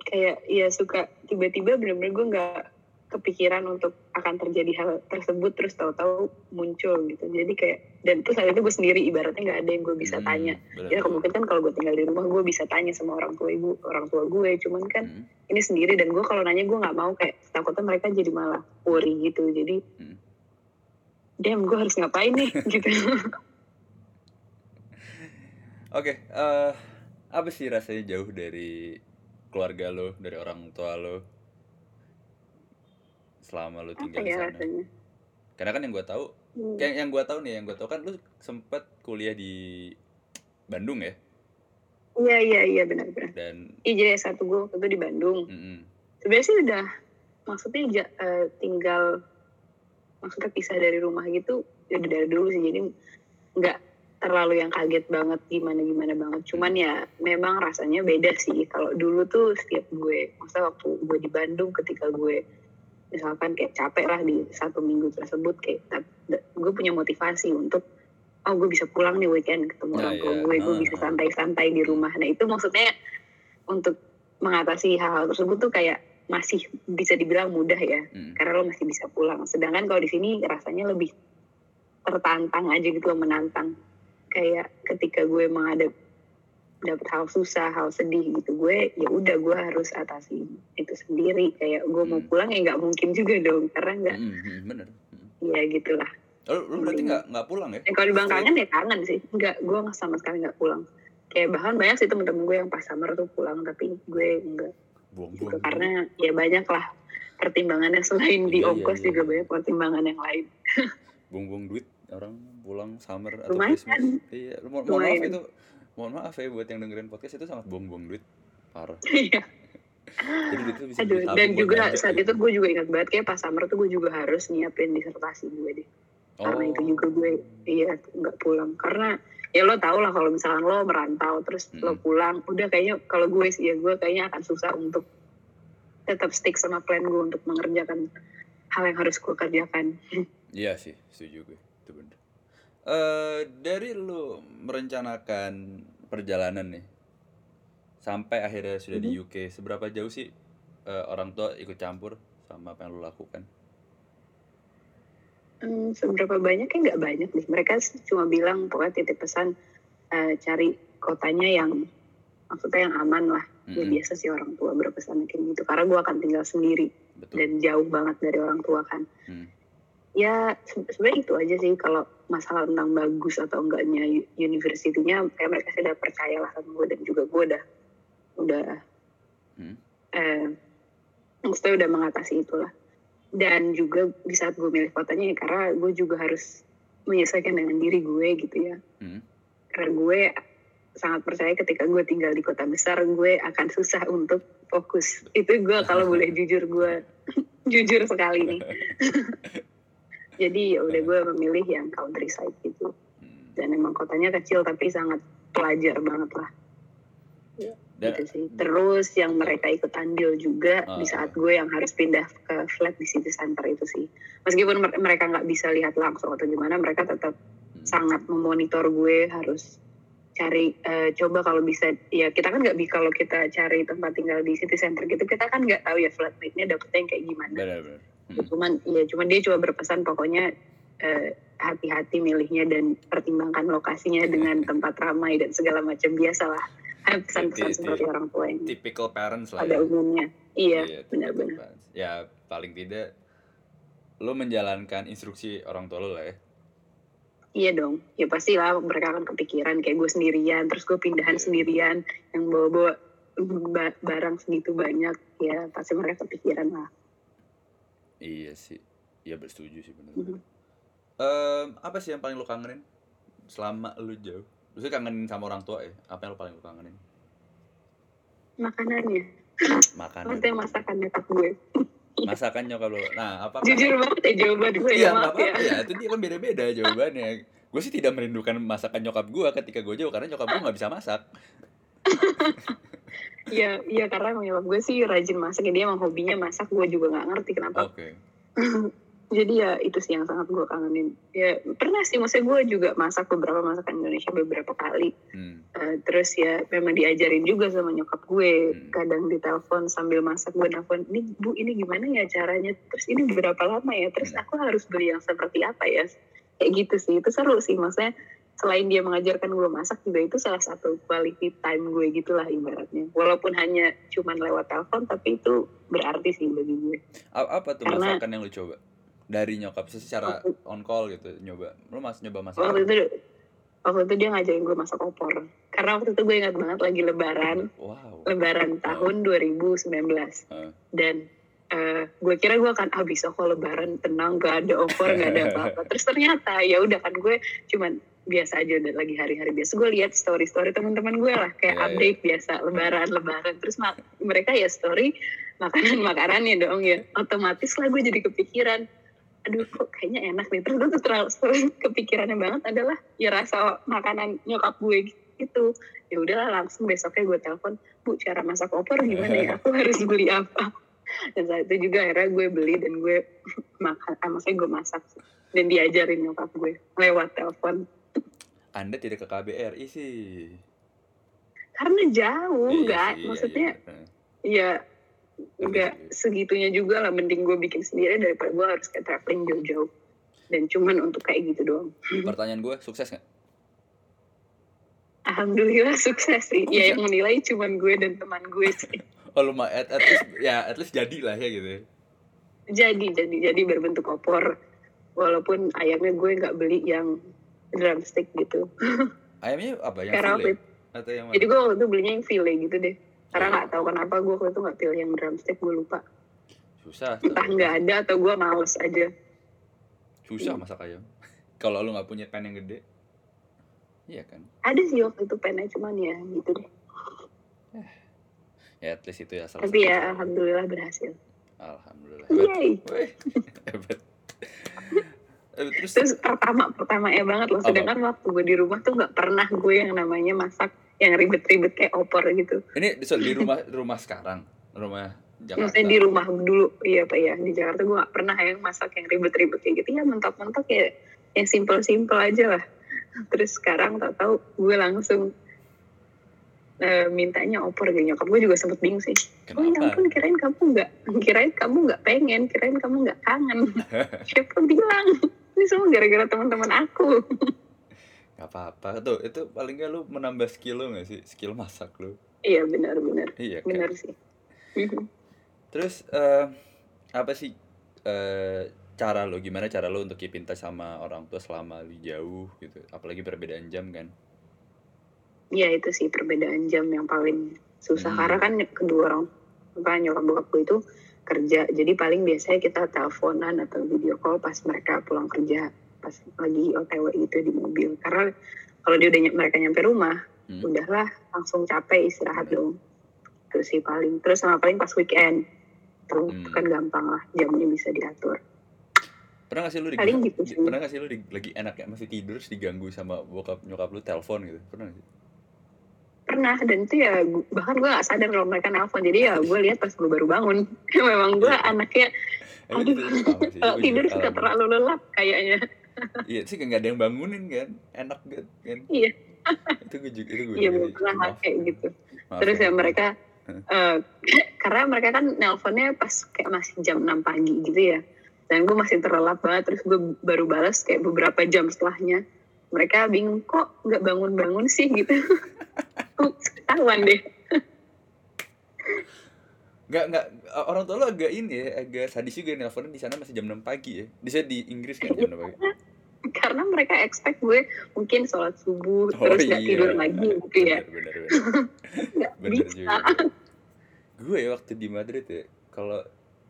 kayak ya suka tiba-tiba bener-bener gue nggak kepikiran untuk akan terjadi hal tersebut terus tahu-tahu muncul gitu. Jadi kayak dan terus saat itu gue sendiri ibaratnya nggak ada yang gue bisa hmm, tanya. ya mungkin kan kalau gue tinggal di rumah gue bisa tanya sama orang tua ibu orang tua gue. Cuman kan hmm. ini sendiri dan gue kalau nanya gue nggak mau. Kayak takutnya mereka jadi malah worry gitu. Jadi hmm. damn gue harus ngapain nih? Gitu. Oke okay, uh, apa sih rasanya jauh dari keluarga lo dari orang tua lo selama lo tinggal di ya sana. rasanya? Karena kan yang gue tahu Hmm. kayak yang gue tahu nih yang gue tahu kan lo sempet kuliah di Bandung ya? Iya iya iya benar-benar dan iya jadi satu gue waktu itu di Bandung. Mm-mm, sebenarnya sih udah maksudnya ja- eh, tinggal maksudnya pisah dari rumah gitu ya udah dari dulu sih. Jadi nggak terlalu yang kaget banget gimana gimana banget. Cuman ya memang rasanya beda sih. Kalau dulu tuh setiap gue masa waktu gue di Bandung ketika gue misalkan kayak capek lah di satu minggu tersebut kayak gue punya motivasi untuk oh gue bisa pulang nih weekend ketemu Ya, orang tua ya. gue gue Ah, bisa ah. santai-santai di rumah nah itu maksudnya untuk mengatasi hal-hal tersebut tuh kayak masih bisa dibilang mudah ya mm. karena lo masih bisa pulang sedangkan kalau di sini rasanya lebih tertantang aja gitu loh menantang kayak ketika gue menghadap dapet hal susah hal sedih gitu. Gue ya udah gue harus atasi itu sendiri. Kayak gue mau Hmm. pulang ya nggak mungkin juga dong karena nggak Mm, mm, bener. Ya gitulah. Oh, lu berarti nggak nggak pulang ya? Ya, kalau dibilang kangen ya kangen sih. Nggak gue nggak sama sekali nggak pulang. Kayak bahkan banyak sih temen-temen gue yang pas summer tuh pulang tapi gue enggak buang-buang gitu karena ya banyak lah pertimbangannya selain di Iya, iya, ongkos iya. juga banyak pertimbangan yang lain. Buang-buang duit orang pulang summer atau Lumayan. Christmas. Iya mohon maaf Lumayan. itu mohon maaf ya buat yang dengerin podcast itu sangat buang-buang duit parah Iya. jadi itu bisa Aduh, dan juga saat itu gue juga ingat banget kayak pas summer tuh gue juga harus nyiapin disertasi gue deh. Karena itu juga gue iya nggak pulang karena ya lo tau lah kalau misalkan lo merantau terus lo Mm-mm. pulang udah kayaknya kalau gue sih ya gue kayaknya akan susah untuk tetap stick sama plan gue untuk mengerjakan hal yang harus gue kerjakan. Iya sih, setuju gue. Itu bener. Eh dari lu merencanakan perjalanan nih sampai akhirnya sudah di Mhm. UK, seberapa jauh sih eh, orang tua ikut campur sama apa yang lu lakukan? Hmm, seberapa banyak ya nggak banyak deh. Mereka sih cuma bilang pokoknya titip pesan eh, cari kotanya yang maksudnya yang aman lah. Ya Mm-mm, biasa sih orang tua berpesan kayak gitu. Karena gue akan tinggal sendiri betul. dan jauh banget dari orang tua kan. Hmm. Ya se- sebenarnya itu aja sih kalau masalah tentang bagus atau enggaknya u- university-nya kayak mereka sih udah percaya lah sama gue dan juga gue udah udah Hmm. eh, maksudnya udah mengatasi itulah. Dan juga di saat gue milih kotanya ya karena gue juga harus menyesuaikan dengan diri gue gitu ya. Hmm. Karena gue sangat percaya ketika gue tinggal di kota besar gue akan susah untuk fokus. Itu gue kalau boleh jujur gue jujur sekali nih. Jadi ya udah gue memilih yang countryside gitu. Hmm. Dan emang kotanya kecil tapi sangat pelajar banget lah Dan gitu sih. Terus yang mereka ikut andil juga Ah. di saat gue yang harus pindah ke flat di city center itu sih. Meskipun mer- mereka nggak bisa lihat langsung atau gimana, mereka tetap hmm. sangat memonitor gue harus cari eh, coba kalau bisa ya kita kan nggak bisa kalau kita cari tempat tinggal di city center gitu kita kan nggak tahu ya flatmate-nya dapetnya yang kayak gimana benar-benar. Ya, cuman ya cuman dia coba berpesan pokoknya eh, hati-hati milihnya dan pertimbangkan lokasinya dengan tempat ramai dan segala macam. Biasa lah pesan-pesan seperti orang tua yang Typical parents lah pada ya. umumnya. Iya typical benar-benar. Ya paling tidak lu menjalankan instruksi orang tua lu lah ya. iya dong. Ya pasti lah mereka akan kepikiran kayak gue sendirian terus gue pindahan Iya. sendirian yang bawa-bawa ba- barang segitu banyak ya pasti mereka kepikiran lah Iya sih. Iya bersetuju sih benar. Apa sih yang paling lu kangenin selama lu jauh? Maksudnya kangenin sama orang tua ya? Apa yang lu paling lu kangenin? makanannya Makanan. maksudnya masakan nyokap gue Masakan nyokap lu. Nah, apa jujur banget ya jawaban gue Iya, ya maaf ya apa-apa ya. Itu dia kan beda-beda jawabannya. Gue sih tidak merindukan masakan nyokap gue ketika gue jauh karena nyokap gue nggak bisa masak. Iya, iya karena emang nyokap gue sih rajin masak. ya. Dia emang hobinya masak. Gue juga nggak ngerti kenapa. Oke. Jadi ya itu sih yang sangat gue kangenin. Ya pernah sih, maksudnya gue juga masak beberapa masakan Indonesia beberapa kali. Hmm. Eh, terus ya memang diajarin juga sama nyokap gue. Hmm. Kadang ditelepon sambil masak gue nelfon, ini bu ini gimana ya caranya? Terus ini berapa lama ya? Terus Hmm. aku harus beli yang seperti apa ya? Kayak gitu sih. Itu seru sih, maksudnya selain dia mengajarkan gue masak juga itu salah satu quality time gue gitulah ibaratnya. Walaupun hanya cuman lewat telepon, tapi itu berarti sih bagi gue. Apa tuh Karena- masakan yang lu coba? Dari nyokap sih secara on call gitu nyoba. Lu mas nyoba masak. waktu itu waktu itu dia ngajarin gue masak opor karena waktu itu gue ingat banget lagi lebaran wow lebaran tahun 2019 Heeh. dan eh, gue kira gue akan ah bisa kok lebaran tenang gak ada opor gak ada apa-apa terus ternyata ya udah kan gue cuman biasa aja udah lagi hari-hari biasa. Gue lihat story story teman-teman gue lah kayak Iya, iya. update biasa lebaran lebaran terus mak- mereka ya story makanan makanannya dong ya. Otomatis lah gue jadi kepikiran aduh kok kayaknya enak nih. Terus gue tuh terlalu kepikirannya banget adalah ya rasa makanan nyokap gue gitu. Ya udahlah langsung besoknya gue telepon bu cara masak opor gimana ya? Aku harus beli apa? Dan saat itu juga akhirnya gue beli dan gue makan ah, maksudnya gue masak dan diajarin nyokap gue lewat telepon anda tidak ke KBRI sih. Karena jauh Iya enggak sih, iya, maksudnya iya. ya enggak sih. segitunya juga lah. Mending gue bikin sendiri daripada gue harus kayak traveling jauh-jauh. Dan cuman untuk kayak gitu doang. Pertanyaan gue sukses nggak? Alhamdulillah sukses sih. Oh, ya yang menilai cuman gue dan teman gue sih. Oh lu mah at, at least ya at least jadi lah ya gitu ya. jadi jadi jadi berbentuk opor. Walaupun ayamnya gue nggak beli yang drumstick gitu. Ayamnya apa? Yang Karena fillet waktu atau yang mana? jadi gue waktu itu belinya yang fillet gitu deh. Karena Iya. nggak tahu kenapa gue waktu itu nggak pilih yang drumstick gue lupa. Susah entah nggak ada atau gue males aja. Susah masak ayam. Kalau lu nggak punya pan yang gede. Iya kan? Ada sih waktu itu pennya cuman ya gitu deh. Ya at least itu ya salah tapi ya alhamdulillah berhasil. Alhamdulillah. Hebat Yay. Weh, hebat. Eh, terus terus pertama pertama ya banget loh. Apa? sedangkan waktu gue di rumah tuh nggak pernah gue yang namanya masak yang ribet-ribet kayak opor gitu. Ini di, di rumah rumah sekarang? Rumah Jakarta? Maksudnya di rumah dulu. Iya pak ya di Jakarta gue gak pernah yang masak yang ribet-ribet kayak gitu. Ya mentok-mentok ya yang simple-simple aja lah. Terus sekarang tak tahu gue langsung eh, mintanya opor gitu nyokap gue juga sempet bingung sih. Oh ya kenapa ampun kirain kamu nggak kirain kamu nggak pengen kirain kamu nggak kangen. Siapa bilang ini semua gara-gara teman-teman aku. Gak apa-apa. Tuh itu paling gak lu menambah skill lu gak sih? Skill masak lu. Iya benar-benar iya kan? Benar sih. Mhm. terus eh, apa sih eh, cara lo gimana cara lo untuk keep in touch sama orang tua selama lu jauh gitu? Apalagi perbedaan jam kan? Iya itu sih perbedaan jam yang paling susah. Hmm. karena kan kedua orang apa nyokap bokap gue itu kerja. Jadi paling biasanya kita teleponan atau video call pas mereka pulang kerja pas lagi OTW gitu di mobil. Karena kalau dia udah ny- mereka nyampe rumah Hmm. udahlah langsung capek istirahat dong. Itu sih paling. Terus sama paling pas weekend. Tuh Hmm. kan gampang lah jamnya bisa diatur. Pernah gak sih lu di, Paling gitu sih. pernah gak sih lu di- lagi enak ya? Masih tidur terus diganggu sama bokap nyokap lu telepon gitu. Pernah gak sih pernah. Dan itu ya bahkan gue gak sadar kalau mereka nelfon. Jadi ya gue lihat pas gue baru bangun. Memang gue Iya. anaknya Emang Aduh, kalau tidur suka terlalu lelap kayaknya. Iya sih gak ada yang bangunin kan? Enak banget kan? Iya. itu gue juga itu gue iya sih. pernah kayak gitu. Maaf terus ya. mereka Hah. eh, karena mereka kan nelponnya pas kayak masih jam 6 pagi gitu ya. Dan gue masih terlelap banget. Terus gue baru balas kayak beberapa jam setelahnya. Mereka bingung kok nggak bangun-bangun sih? gitu ketahuan deh Nggak, nggak, orang tua lu agak ini ya, agak sadis juga nelfonnya di sana masih jam 6 pagi ya. Di sana di Inggris kan jam 6 pagi. karena mereka expect gue mungkin sholat subuh Oh terus iya. tidur lagi gitu ya Bener, bener, bener. nggak Bener bisa juga. Gue ya waktu di Madrid ya, kalau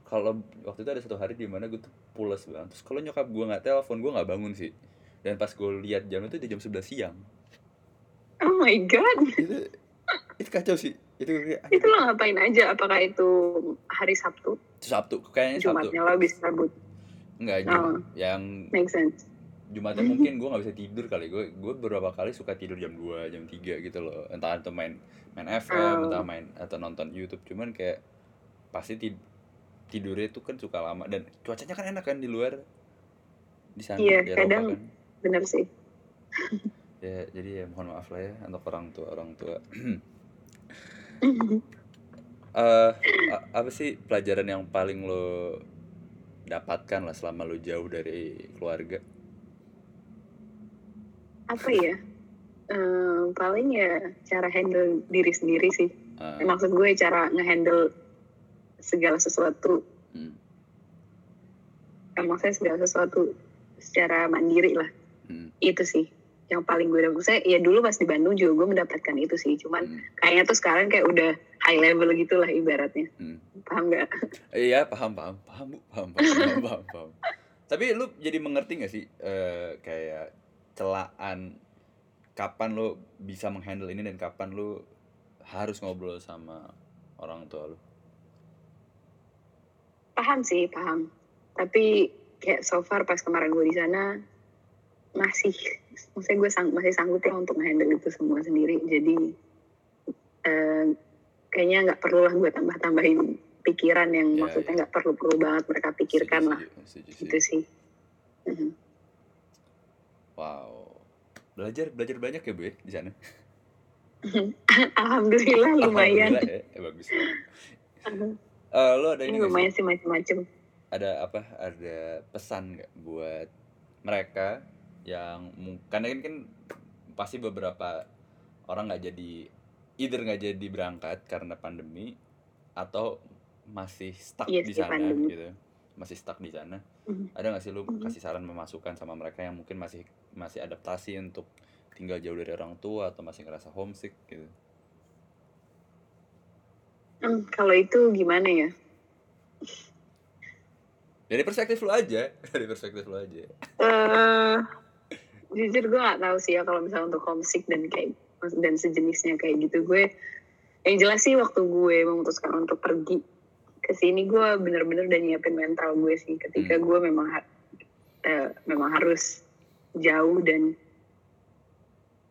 kalau waktu itu ada satu hari di mana gue tuh pulas banget. Terus kalau nyokap gue nggak telepon, gue nggak bangun sih. Dan pas gue lihat jam itu di jam 11 siang. Oh my god. Itu itu kacau sih. Itu itu lo ngapain aja? Apakah itu hari Sabtu? Itu Sabtu, kayaknya Sabtu. Jumatnya lo habis kabut Enggak, Oh. Yang make sense. Jumatnya mungkin gue nggak bisa tidur kali. Gue gue beberapa kali suka tidur jam 2 jam 3 gitu loh. Entah itu main main FM Oh. entah main atau nonton YouTube. Cuman kayak pasti tid- tidurnya tuh kan suka lama. Dan cuacanya kan enak kan di luar. Di sana Iya, kadang- kan. bener sih ya jadi ya mohon maaf lah ya untuk orang tua orang tua. A- apa sih pelajaran yang paling lo dapatkan lah selama lo jauh dari keluarga? Apa ya? Eh, paling ya cara handle diri sendiri sih. Eh, maksud gue cara ngehandle segala sesuatu. Hmm, maksudnya segala sesuatu secara mandiri lah. Hmm. itu sih yang paling gue dapat saya ya dulu pas di Bandung juga gue mendapatkan itu sih cuman Hmm. kayaknya tuh sekarang kayak udah high level gitulah ibaratnya Hmm. paham nggak Iya paham paham paham Bu. paham paham paham, paham, paham. Tapi lu jadi mengerti gak sih eh, kayak celaan kapan lu bisa menghandle ini dan kapan lu harus ngobrol sama orang tua lu? paham sih paham tapi kayak so far pas kemarin gue di sana masih maksudnya gue sang, masih sanggup lah untuk handle itu semua sendiri jadi eh, kayaknya nggak perlu lah gue tambah tambahin pikiran yang Ya, maksudnya nggak perlu perlu banget mereka pikirkan lah Setuju, setuju, setuju. gitu sih Mhm. Wow. Belajar belajar banyak ya Bu ya di sana. alhamdulillah lumayan Alhamdulillah ya, eh, bagus. Eh, lu ada ini ini lumayan sih macam-macam ada apa ada pesan nggak buat mereka yang karena kan, kan pasti beberapa orang nggak jadi either nggak jadi berangkat karena pandemi atau masih stuck Iya di sana pandemi. gitu masih stuck di sana Mhm. ada nggak sih lu Mhm. kasih saran memasukan sama mereka yang mungkin masih masih adaptasi untuk tinggal jauh dari orang tua atau masih ngerasa homesick gitu Hmm, kalau itu gimana ya dari perspektif lu aja dari perspektif lu aja eh jujur gue nggak tahu sih ya kalau misalnya untuk homesick dan kayak dan sejenisnya kayak gitu. Gue yang jelas sih waktu gue memutuskan untuk pergi ke sini gue bener-bener udah nyiapin mental gue sih ketika Hmm. gue memang ha- eh, memang harus jauh dan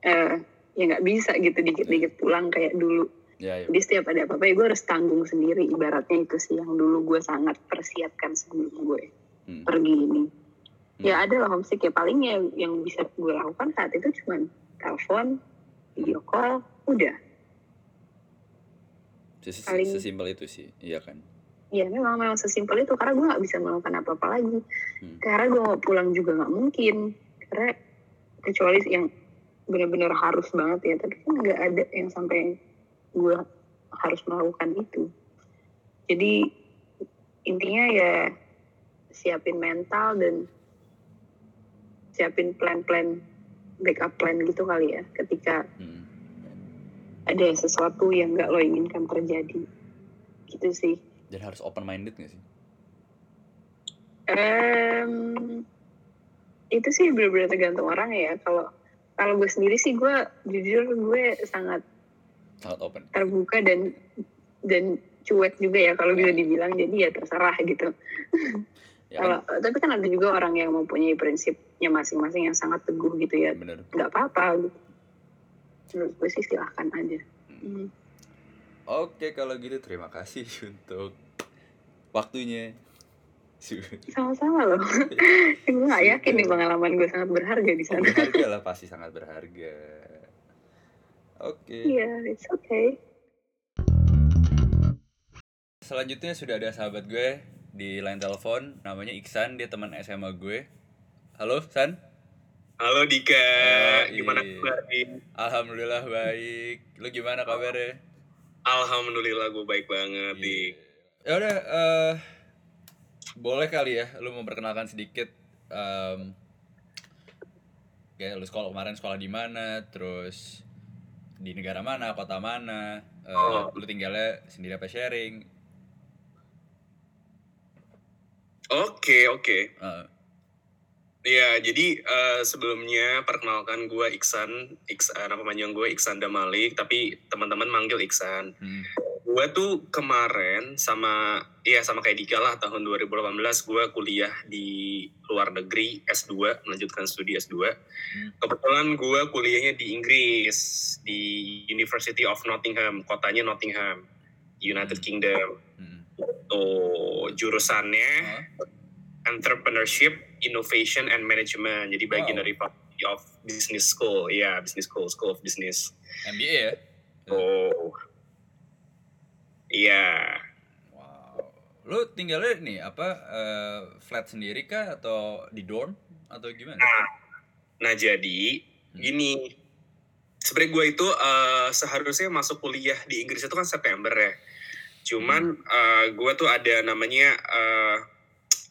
eh ya nggak bisa gitu dikit-dikit pulang kayak dulu. Ya ya. Jadi setiap ada apa-apa ya gue harus tanggung sendiri. Ibaratnya itu sih yang dulu gue sangat persiapkan sebelum gue Hmm. pergi ini Hmm. ya ada lah homesick ya. Paling ya yang bisa gue lakukan saat itu cuman telepon video call udah. Ses- paling- sesimpel itu sih. Iya kan? Ya memang memang sesimpel itu. Karena gue nggak bisa melakukan apa-apa lagi. Hmm. karena gue mau pulang juga nggak mungkin. Karena kecuali yang benar-benar harus banget ya. Tapi kan nggak ada yang sampai gue harus melakukan itu. Jadi intinya ya siapin mental dan siapin plan-plan backup plan gitu kali ya ketika Hmm. ada sesuatu yang nggak lo inginkan terjadi gitu sih dan harus open minded gak sih Em, itu sih benar-benar tergantung orang ya. Kalau kalau gue sendiri sih gue jujur gue sangat sangat open terbuka dan dan cuek juga ya kalau bisa dibilang. Jadi ya terserah gitu. ya Kalau kan tapi kan ada juga orang yang mempunyai prinsipnya masing-masing yang sangat teguh gitu ya. bener Nggak apa-apa. Gitu. Menurut gue sih silahkan aja. Hmm. oke kalau gitu terima kasih untuk waktunya Sama-sama loh. gue nggak yakin nih pengalaman gue sangat berharga di oh, sana. berharga lah pasti sangat berharga oke Iya, it's okay. selanjutnya sudah ada sahabat gue di line telepon namanya Iksan dia teman SMA gue halo San Halo Dika, gimana kabar? alhamdulillah baik lu gimana kabarnya Alhamdulillah gue baik banget. Dik. Ya udah, eh, boleh kali ya, lu memperkenalkan sedikit. em, kayak lu sekolah kemarin sekolah di mana, terus di negara mana, kota mana, eh, Oh. lu tinggalnya sendiri apa sharing? Oke oke. Eh, Ya jadi eh, sebelumnya perkenalkan gue Iksan, Iksan nama panjang gue Iksan Damalik, tapi teman-teman manggil Iksan. hmm, Gue tuh kemarin sama ya sama kayak Dika lah tahun 2018 gue kuliah di luar negeri S2 melanjutkan studi S2. Kebetulan gue kuliahnya di Inggris di University of Nottingham, kotanya Nottingham, United. Kingdom. hmm. Tuh jurusannya Oh, entrepreneurship, innovation, and management. Jadi bagian Wow. dari Faculty of Business School, ya Business School, School of Business. MBA ya? Oh, iya. Wow. Lu tinggalnya nih apa eh, flat sendiri kah atau di dorm atau gimana? Nah jadi Hmm. gini, sebenarnya gue itu eh, seharusnya masuk kuliah di Inggris itu kan September ya. Cuman Hmm. eh, gue tuh ada namanya eh,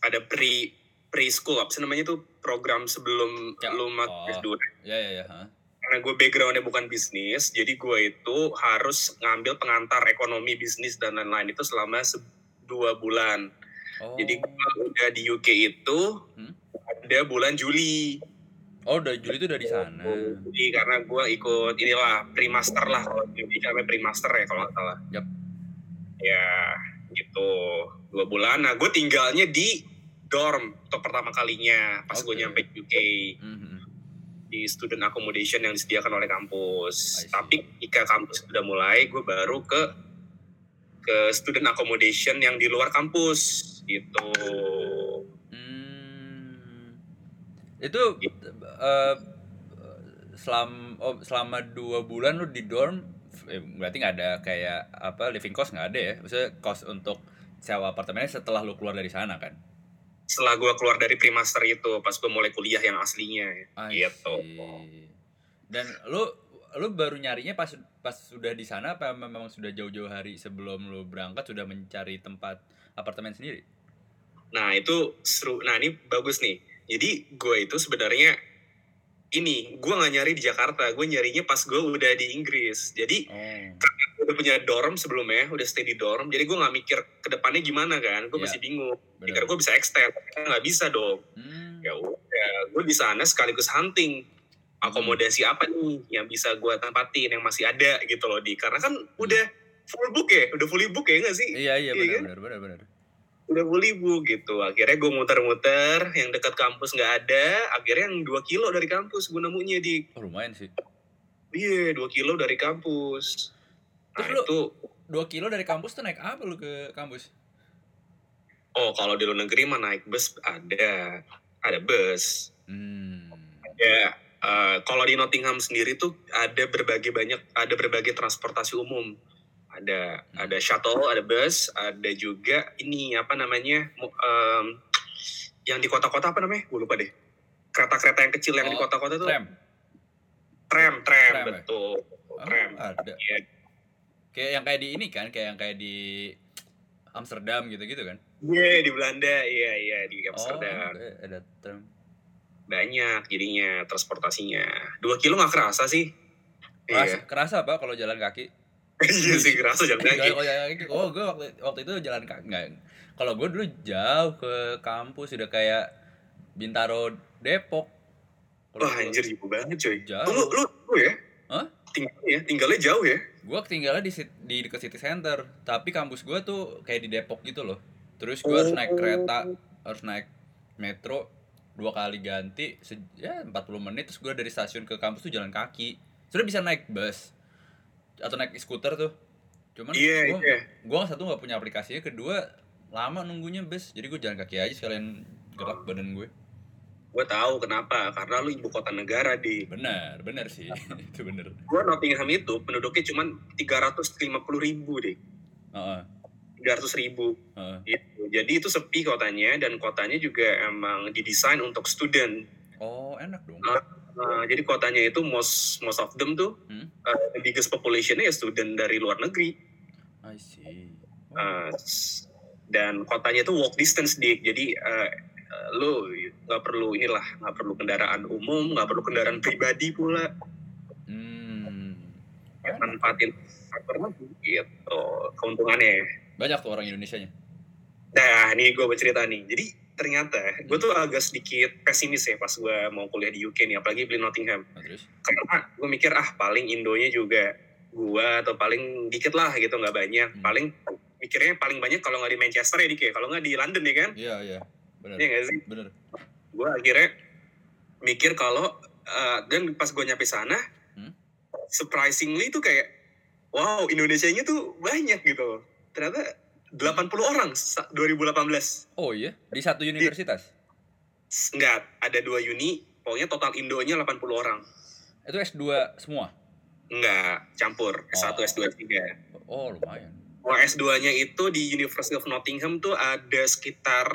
ada pre preschool apa sih namanya tuh program sebelum Ya, lu masuk oh. S2 Ya ya ya. ha. karena gue backgroundnya bukan bisnis jadi gue itu harus ngambil pengantar ekonomi bisnis dan lain-lain itu selama se- dua bulan Oh. jadi gue udah di UK itu Hmm? ada bulan Juli Oh, udah Juli itu udah di sana. jadi karena gue ikut inilah pre-master lah kalau di UK namanya pre-master ya kalau nggak salah Yap. Ya gitu dua bulan nah gue tinggalnya di dorm untuk pertama kalinya pas gue Oke. nyampe UK Mhm. di student accommodation yang disediakan oleh kampus. Tapi ketika kampus sudah mulai, gue baru ke ke student accommodation yang di luar kampus gitu. Hmm. Itu eh, selam oh, selama dua bulan lu di dorm berarti nggak ada kayak apa living cost nggak ada ya? Maksudnya cost untuk sewa apartemennya setelah lu keluar dari sana kan? Setelah gue keluar dari pre-master itu, pas gue mulai kuliah yang aslinya, I gitu. see. Dan lu lu baru nyarinya pas pas sudah di sana apa memang sudah jauh-jauh hari sebelum lu berangkat sudah mencari tempat apartemen sendiri? Nah itu seru. Nah ini bagus nih. Jadi gue itu sebenarnya ini gue nggak nyari di Jakarta, gue nyarinya pas gue udah di Inggris. Jadi Oh, udah punya dorm sebelumnya, udah stay di dorm. Jadi gue nggak mikir ke depannya gimana kan, gue Iya. masih bingung. Mikir benar. gue bisa extend, nggak bisa dong. Hmm. Ya udah, gue di sana sekaligus hunting akomodasi apa nih yang bisa gue tempatin yang masih ada gitu loh di karena kan udah full book ya, udah fully book ya nggak sih? Iya iya Iya benar kan? benar benar benar. Udah fully book gitu. Akhirnya gue muter-muter, yang dekat kampus nggak ada. Akhirnya yang 2 kilo dari kampus gue nemunya di Oh, lumayan sih. iya 2 kilo dari kampus. Nah Terus lu- itu, Dua kilo dari kampus tuh naik apa lu ke kampus? oh kalau di luar negeri mah naik bus ada, ada bus. Hmm. Ya, eh, kalau di Nottingham sendiri tuh ada berbagai banyak ada berbagai transportasi umum. Ada Hmm. ada shuttle, ada bus, ada juga ini apa namanya em, yang di kota-kota apa namanya? Gue lupa deh. Kereta-kereta yang kecil yang di Oh, kota-kota tuh Tram. tram, tram, Tram ya? betul. Oh, Tram. ada. Iya. Kayak yang kayak di ini kan, kayak yang kayak di Amsterdam gitu-gitu kan? Iya, di Belanda, iya iya di Amsterdam. Oh, ada, ada tram. Banyak jadinya transportasinya. Dua kilo nggak kerasa sih. Kerasa, Iya, kerasa apa kalau jalan kaki? iya sih kerasa jalan Enggak, kaki. jalan kaki. Oh, gue waktu, waktu itu jalan kaki enggak. Kalau gue dulu jauh ke kampus udah kayak Bintaro Depok. Kalau Wah anjir jauh banget coy. Jauh. Oh, lu lu lu ya? Hah? Tinggalnya ya, tinggalnya jauh ya? Gue ketinggalan di di dekat city center, tapi kampus gue tuh kayak di Depok gitu loh. Terus gue harus naik kereta, harus naik metro dua kali ganti, se- ya 40 menit. Terus gue dari stasiun ke kampus tuh jalan kaki. Sudah bisa naik bus atau naik skuter tuh. Cuman Iya, gue iya. gue satu nggak punya aplikasinya, kedua lama nunggunya bus. Jadi gue jalan kaki aja sekalian gerak badan gue. Gue tahu kenapa, karena lu ibu kota negara di. Benar, benar sih. itu benar. Gue Nottingham itu penduduknya cuma 350 ribu deh. Heeh, 300 ribu. Gitu. Jadi itu sepi kotanya dan kotanya juga emang didesain untuk student. Oh, enak dong. Nah, jadi kotanya itu most most of them tuh Hmm? uh, the biggest populationnya ya student dari luar negeri. I see. Oh. Uh, dan kotanya itu walk distance dik. Jadi uh, lu nggak perlu inilah nggak perlu kendaraan umum, nggak perlu kendaraan pribadi pula. Hmm. manfaatin gitu keuntungannya. Banyak tuh orang Indonesia-nya. Nah, ini gue bercerita nih. Jadi ternyata gue tuh agak sedikit pesimis ya pas gue mau kuliah di UK nih, apalagi beli Nottingham. Nah, terus? Karena gue mikir ah paling Indonya juga gue atau paling dikit lah gitu nggak banyak. Hmm. Paling mikirnya paling banyak kalau nggak di Manchester ya dik ya, kalau nggak di London ya kan? Iya, iya. Benar. Iya nggak sih? Benar. Gue akhirnya mikir kalau uh, dan pas gue nyampe sana, Hmm. surprisingly tuh kayak wow Indonesia-nya tuh banyak gitu. Ternyata 80 orang sa- 2018. Oh iya, di satu universitas. Enggak, ada dua uni, pokoknya total Indonya 80 orang. Itu S2 semua. Enggak, campur. S1, Oh. S2, S3. Oh, lumayan. Kalau S2-nya itu di University of Nottingham tuh ada sekitar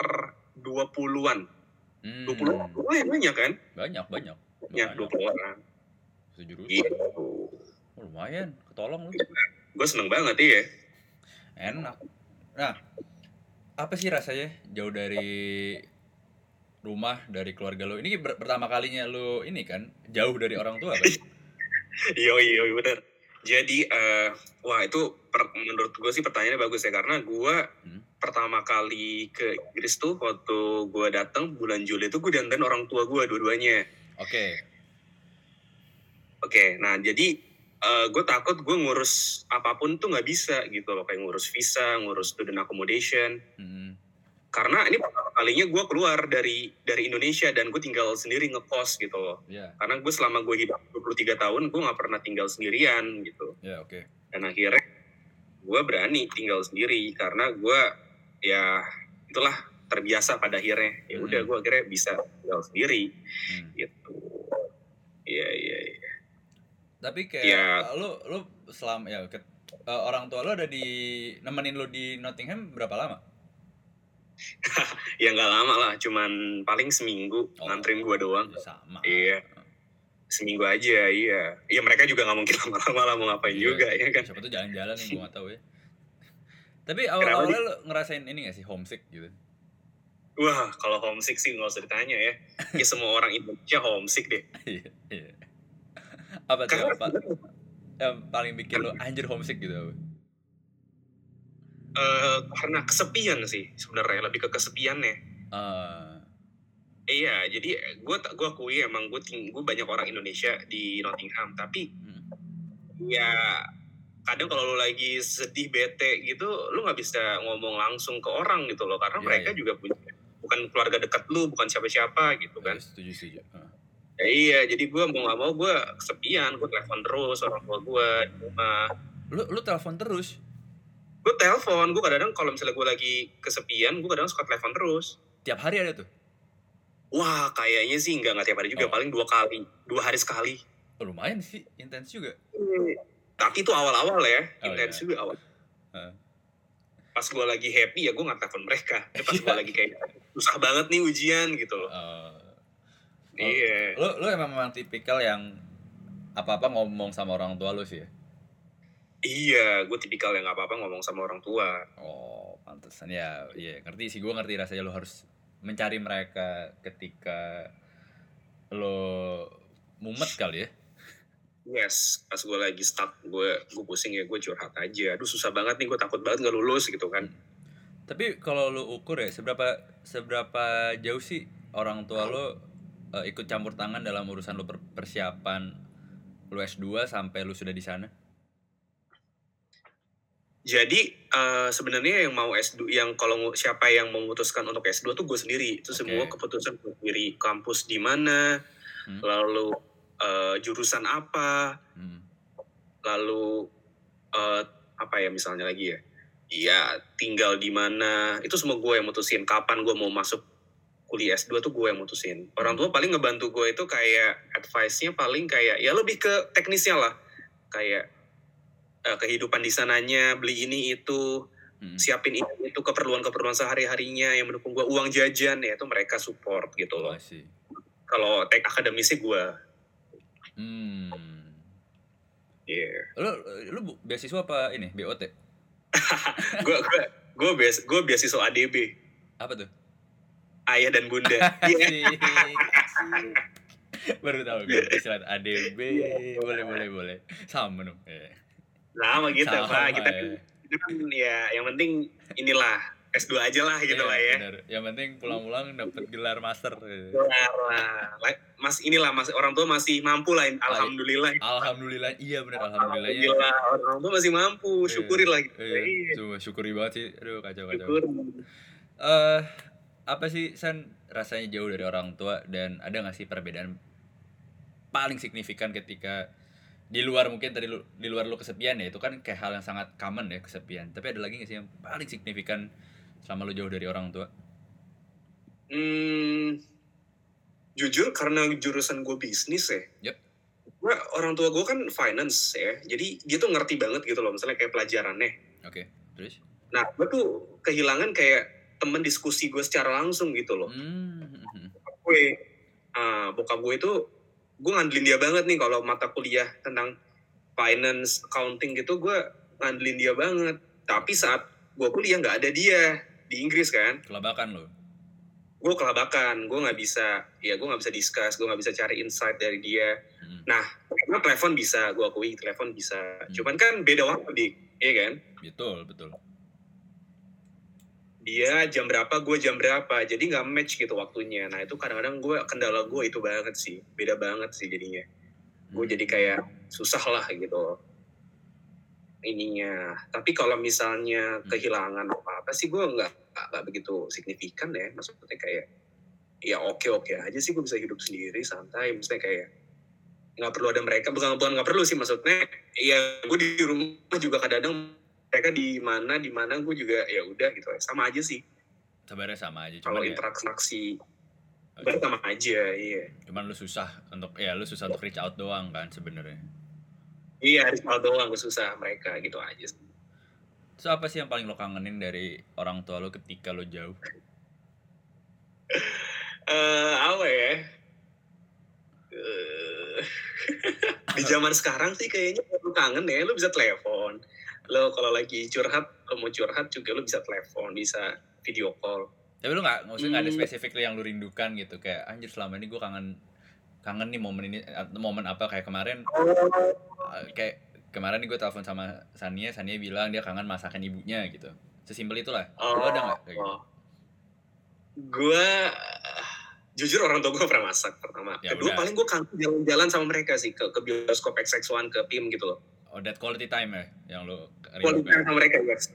20-an. Hmm. 20 lumayan banyak kan? Banyak, banyak. Ya, 20 orang. Sejurusan. Gitu. Oh, lumayan, ketolong lu. Gue seneng banget ya. Enak. Nah, apa sih rasanya jauh dari rumah dari keluarga lo. Ini ber- pertama kalinya lo ini kan jauh dari orang tua kan? Iya iya bener. Jadi eh wah itu per- menurut gue sih pertanyaannya bagus ya karena gue Hmm. pertama kali ke Inggris tuh waktu gue datang bulan Juli itu gue dandan orang tua gue dua-duanya. Oke. Oke, nah jadi gue takut gue ngurus apa pun tuh nggak bisa gitu loh kayak ngurus visa, ngurus student accommodation. Hmm. Karena ini pertama kalinya gue keluar dari dari Indonesia dan gue tinggal sendiri ngekos gitu loh. Ya, Karena gue selama gue hidup 23 tahun gue nggak pernah tinggal sendirian gitu. ya oke. dan akhirnya gue berani tinggal sendiri karena gue ya itulah terbiasa pada akhirnya ya udah Hmm. gue akhirnya bisa tinggal sendiri Hmm. gitu iya iya Tapi kayak Ya. lo lo selama ya ke- eh, orang tua lo ada di nemenin lo di Nottingham berapa lama? ya nggak lama lah cuman paling seminggu Oh. nganterin gue doang Ya, sama. Iya. seminggu aja iya iya mereka juga nggak mungkin lama-lama lah mau ngapain Iya. juga ya kan Siapa tuh jalan-jalan yang gue gak tahu ya. Tapi awal-awalnya lo ngerasain ini gak sih homesick gitu? wah kalau homesick sih nggak usah ditanya ya ya semua orang Indonesia homesick deh Iya, iya. Apa tuh Karena apa yang paling bikin lo anjir homesick gitu apa? eh, karena kesepian sih sebenarnya lebih ke kesepiannya Ah, Iya, jadi gue gue akui emang gue gue banyak orang Indonesia di Nottingham, tapi hmm. ya kadang kalau lu lagi sedih bete gitu, lu nggak bisa ngomong langsung ke orang gitu loh, karena Iya, mereka iya. juga punya bukan keluarga dekat lu, bukan siapa-siapa gitu kan. Iya, setuju setuju. Ah. Ya, iya, jadi gue mau nggak mau gue kesepian, gue telepon terus orang tua gue di rumah. Lu lu telepon terus. Gue telepon, gue kadang-kadang kalau misalnya gue lagi kesepian, gue kadang suka telepon terus. Tiap hari ada tuh. Wah, kayaknya sih nggak nggak tiap hari juga, Oh. paling dua kali, dua hari sekali. Oh, lumayan sih, intens juga. Tapi itu awal-awal ya, Oh, intens iya. juga awal. Heeh. Pas gue lagi happy ya gue nggak telepon mereka. Pas Iya. gue lagi kayak susah banget nih ujian gitu loh. Oh. Iya. lu lu emang memang tipikal yang apa-apa ngomong sama orang tua lu sih ya? Iya, gue tipikal yang apa-apa ngomong sama orang tua. Oh, pantesan ya. Iya, ngerti sih. Gue ngerti rasanya lu harus mencari mereka ketika lo mumet kali ya. Yes, pas gue lagi stuck, gue gue pusing ya gue curhat aja. Aduh susah banget nih, gue takut banget nggak lulus gitu kan. Tapi kalau lu ukur ya, seberapa seberapa jauh sih orang tua lo eh, ikut campur tangan dalam urusan lu per- persiapan lu S2 sampai lu sudah di sana? Jadi eh, sebenarnya yang mau S2, yang kalau siapa yang memutuskan untuk S2 tuh gue sendiri. Itu Oke. semua keputusan gue sendiri. Kampus di mana, Hmm. lalu eh, jurusan apa, Hmm. lalu eh, apa ya misalnya lagi ya iya tinggal di mana itu semua gue yang mutusin kapan gue mau masuk kuliah S2 tuh gue yang mutusin orang tua paling ngebantu gue itu kayak advice-nya paling kayak ya lebih ke teknisnya lah kayak eh, kehidupan di sananya beli ini itu Hmm. siapin ini itu keperluan-keperluan sehari-harinya yang mendukung gue uang jajan ya itu mereka support gitu Oh, loh see. kalau tek akademisnya gue Hmm. yeah. Lu lu beasiswa apa ini? BOT? gue gue gue bias gue beasiswa ADB Apa tuh? Ayah dan bunda Iya. Baru tahu gue istilah ADB. Iya. Boleh boleh boleh. Sama dong. Iya. Sama gitu Sama, Pak. Kita ya. kan ya yang penting inilah S2 aja lah gitu Iya, lah ya. bener. Yang penting pulang-pulang dapat gelar master. Kelar lah. La- Mas inilah mas orang tua masih mampu lah. Alhamdulillah. Alhamdulillah, iya bener alhamdulillahnya. Alhamdulillah orang tua masih mampu. Iya. Syukurilah gitu. Iya, Iya. cuma syukuri banget sih. Aduh kacau kacau. Syukur. Eh, apa sih San rasanya jauh dari orang tua dan ada nggak sih perbedaan paling signifikan ketika di luar mungkin tadi lu, di luar lu kesepian ya itu kan kayak hal yang sangat common ya kesepian tapi ada lagi nggak sih yang paling signifikan selama lu jauh dari orang tua Hmm, jujur karena jurusan gue bisnis ya. Yep. Gue orang tua gue kan finance ya. Jadi dia tuh ngerti banget gitu loh. Misalnya kayak pelajarannya. oke terus Nah, gue tuh kehilangan kayak temen diskusi gue secara langsung gitu loh. hmm. gue ah bokap gue itu gue ngandelin dia banget nih kalau mata kuliah tentang finance accounting gitu gue ngandelin dia banget tapi saat gue kuliah nggak ada dia di Inggris kan kelabakan lo gue kelabakan gue nggak bisa ya gue nggak bisa discuss gue nggak bisa cari insight dari dia Hmm. nah karena telepon bisa gue akui telepon bisa Hmm. cuman kan beda waktu dik iya kan Betul, betul. Dia jam berapa gue jam berapa. Jadi nggak match gitu waktunya. Nah itu kadang-kadang gue kendala gue itu banget sih. Beda banget sih jadinya. Gue Hmm. jadi kayak susah lah gitu. Ininya. Tapi kalau misalnya Hmm. kehilangan apa apa sih gue nggak nggak nggak begitu signifikan ya. Maksudnya kayak ya oke oke aja sih gue bisa hidup sendiri santai. Maksudnya kayak nggak perlu ada mereka. Bukan bukan nggak perlu sih. Maksudnya ya gue di rumah juga kadang-kadang mereka di mana di mana gue juga ya udah gitu sama aja sih Sebenarnya sama aja, kalau ya, interaksi. Berarti sama aja iya cuman lu susah untuk ya lu susah untuk reach out doang kan sebenarnya. iya harus hal doang gue susah mereka gitu aja sih. So apa sih yang paling lo kangenin dari orang tua lo ketika lo jauh? eh apa ya Eh, di zaman sekarang sih kayaknya lu kangen ya lu bisa telepon lo kalau lagi curhat lo mau curhat juga lu bisa telepon bisa video call Tapi lu nggak, maksudnya nggak ada Hmm. spesifik yang lu rindukan gitu kayak anjir selama ini gue kangen kangen nih momen ini atau momen apa kayak kemarin uh, kayak kemarin nih gue telepon sama Sania Sania bilang dia kangen masakan ibunya gitu sesimpel itulah Oh, lu ada nggak kayak gitu? oh. gue jujur orang tua gue pernah masak pertama Ya kedua udah. paling gue kangen jalan-jalan sama mereka sih ke, ke bioskop XX1 ke PIM gitu loh oh that quality time ya yang lu quality time rindukan sama mereka guys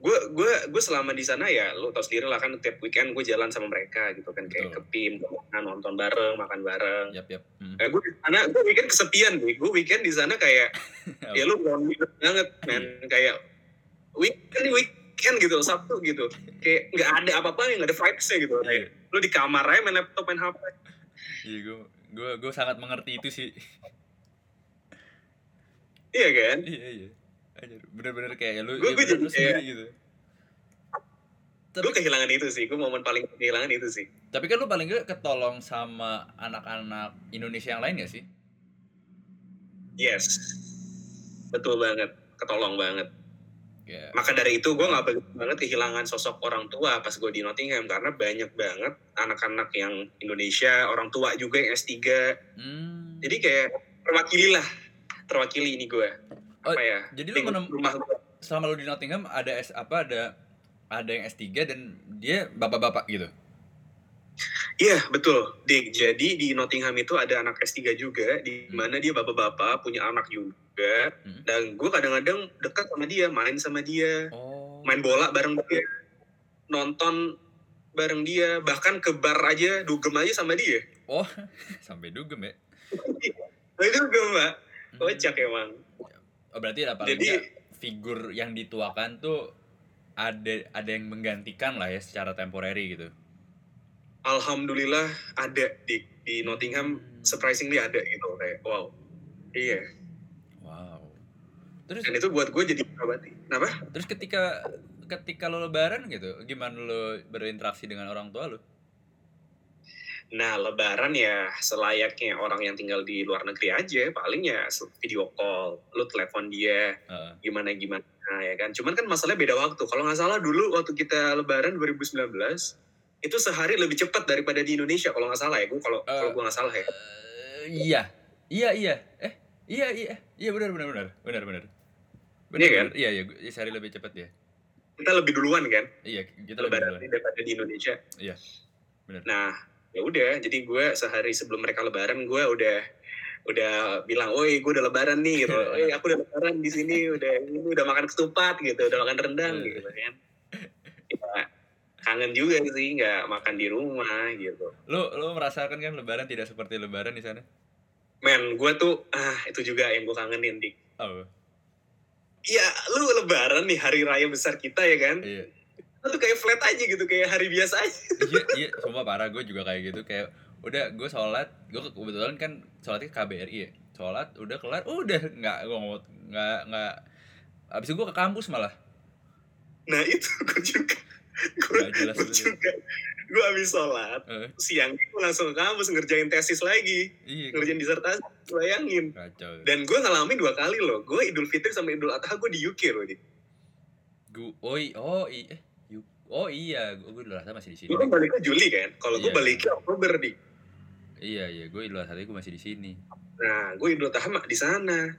gue gue gue selama di sana ya lo tau sendiri lah kan tiap weekend gue jalan sama mereka gitu kan. Kayak Betul. ke PIM nonton bareng makan bareng. Yap yap. Hmm. Eh, gue di sana gue weekend kesepian nih gue weekend di sana kayak ya lu lonely banget men kayak weekend weekend gitu sabtu gitu. Kayak nggak ada apa-apa yang nggak ada vibesnya gitu. Kayak Iya. lu di kamar aja main laptop main hp iya gue gue gue sangat mengerti itu sih iya kan? Iya iya. Anjir, bener-bener kayak lu Gua- ya jadi kayak- gitu. Gue kehilangan itu sih gue momen paling kehilangan itu sih. Tapi kan lu paling gak ketolong sama anak-anak Indonesia yang lain gak sih? yes. Betul banget ketolong banget. Kayak, maka dari itu gue nggak begitu banget kehilangan sosok orang tua pas gue di Nottingham karena banyak banget anak-anak yang Indonesia orang tua juga yang S3 hmm, jadi kayak terwakili lah terwakili ini gue Oh, apa ya jadi lu menem- rumah selama lu di Nottingham ada S apa ada ada yang S3 dan dia bapak-bapak gitu. Iya betul, Dik. Jadi di Nottingham itu ada anak S3 juga, di Hmm. mana dia bapak-bapak punya anak juga. Hmm. Dan gue kadang-kadang dekat sama dia, main sama dia, Oh. main bola bareng dia, nonton bareng dia, bahkan ke bar aja, dugem aja sama dia. Oh, sampai dugem ya. Nah, itu gue mbak, Hmm. kocak emang. Oh, berarti ada paling Jadi- figur yang dituakan tuh ada ada yang menggantikan lah ya secara temporary gitu. Alhamdulillah ada di di Nottingham, Hmm. surprisingly ada gitu kayak wow. Iya, Wow. Terus dan itu buat gue jadi abadi. Kenapa? terus ketika ketika lo lebaran gitu, gimana lo berinteraksi dengan orang tua lo? Nah, lebaran ya selayaknya orang yang tinggal di luar negeri aja, paling ya video call, lu telepon dia, Heeh. gimana gimana ya kan. Cuman kan masalahnya beda waktu. Kalau nggak salah dulu waktu kita lebaran 2019 itu sehari lebih cepat daripada di Indonesia kalau nggak salah ya. Gue kalau Eh, kalau gue nggak salah ya. Eh, iya. Iya, iya. Eh, iya, iya. Iya benar benar benar. Benar benar. Benar, Iya kan? benar. Iya, iya, gu- iya, sehari lebih cepat ya. Kita lebih duluan kan Iya, kita lebih lebaran duluan. daripada di Indonesia. Iya, benar. Nah, ya udah. Jadi gue sehari sebelum mereka lebaran gue udah udah bilang, "Oi, gue udah lebaran nih." gitu. "Oi, aku udah lebaran di sini, udah ini udah makan ketupat gitu, udah makan rendang Iya. gitu kan. Ya, kangen juga sih nggak makan di rumah gitu. Lo lo merasakan kan lebaran tidak seperti lebaran di sana? Men, gue tuh ah itu juga yang gue kangenin dik. Oh, Iya, lu lebaran nih hari raya besar kita ya kan? iya. Tuh kayak flat aja gitu, kayak hari biasa aja. iya, iya, sumpah parah gue juga kayak gitu kayak udah gue sholat gue kebetulan kan sholatnya ke KBRI ya sholat udah kelar udah nggak gue nggak nggak nggak abis itu gue ke kampus malah Nah itu gue juga, gue jelas itu. juga, gue habis sholat Eh, siang gue langsung ke kampus ngerjain tesis lagi, iya ngerjain disertasi, bayangin. kacau Dan gue ngalamin dua kali loh, gue Idul Fitri sama Idul Adha gue di UK loh gue oh i- oh i eh Oh iya, gue Idul Adha masih di sini. Lu kan baliknya Juli kan? Kalau gue Iya. baliknya Oktober nih. Iya iya, gue Idul Adha gue masih di sini. Nah, gue Idul Adha di sana.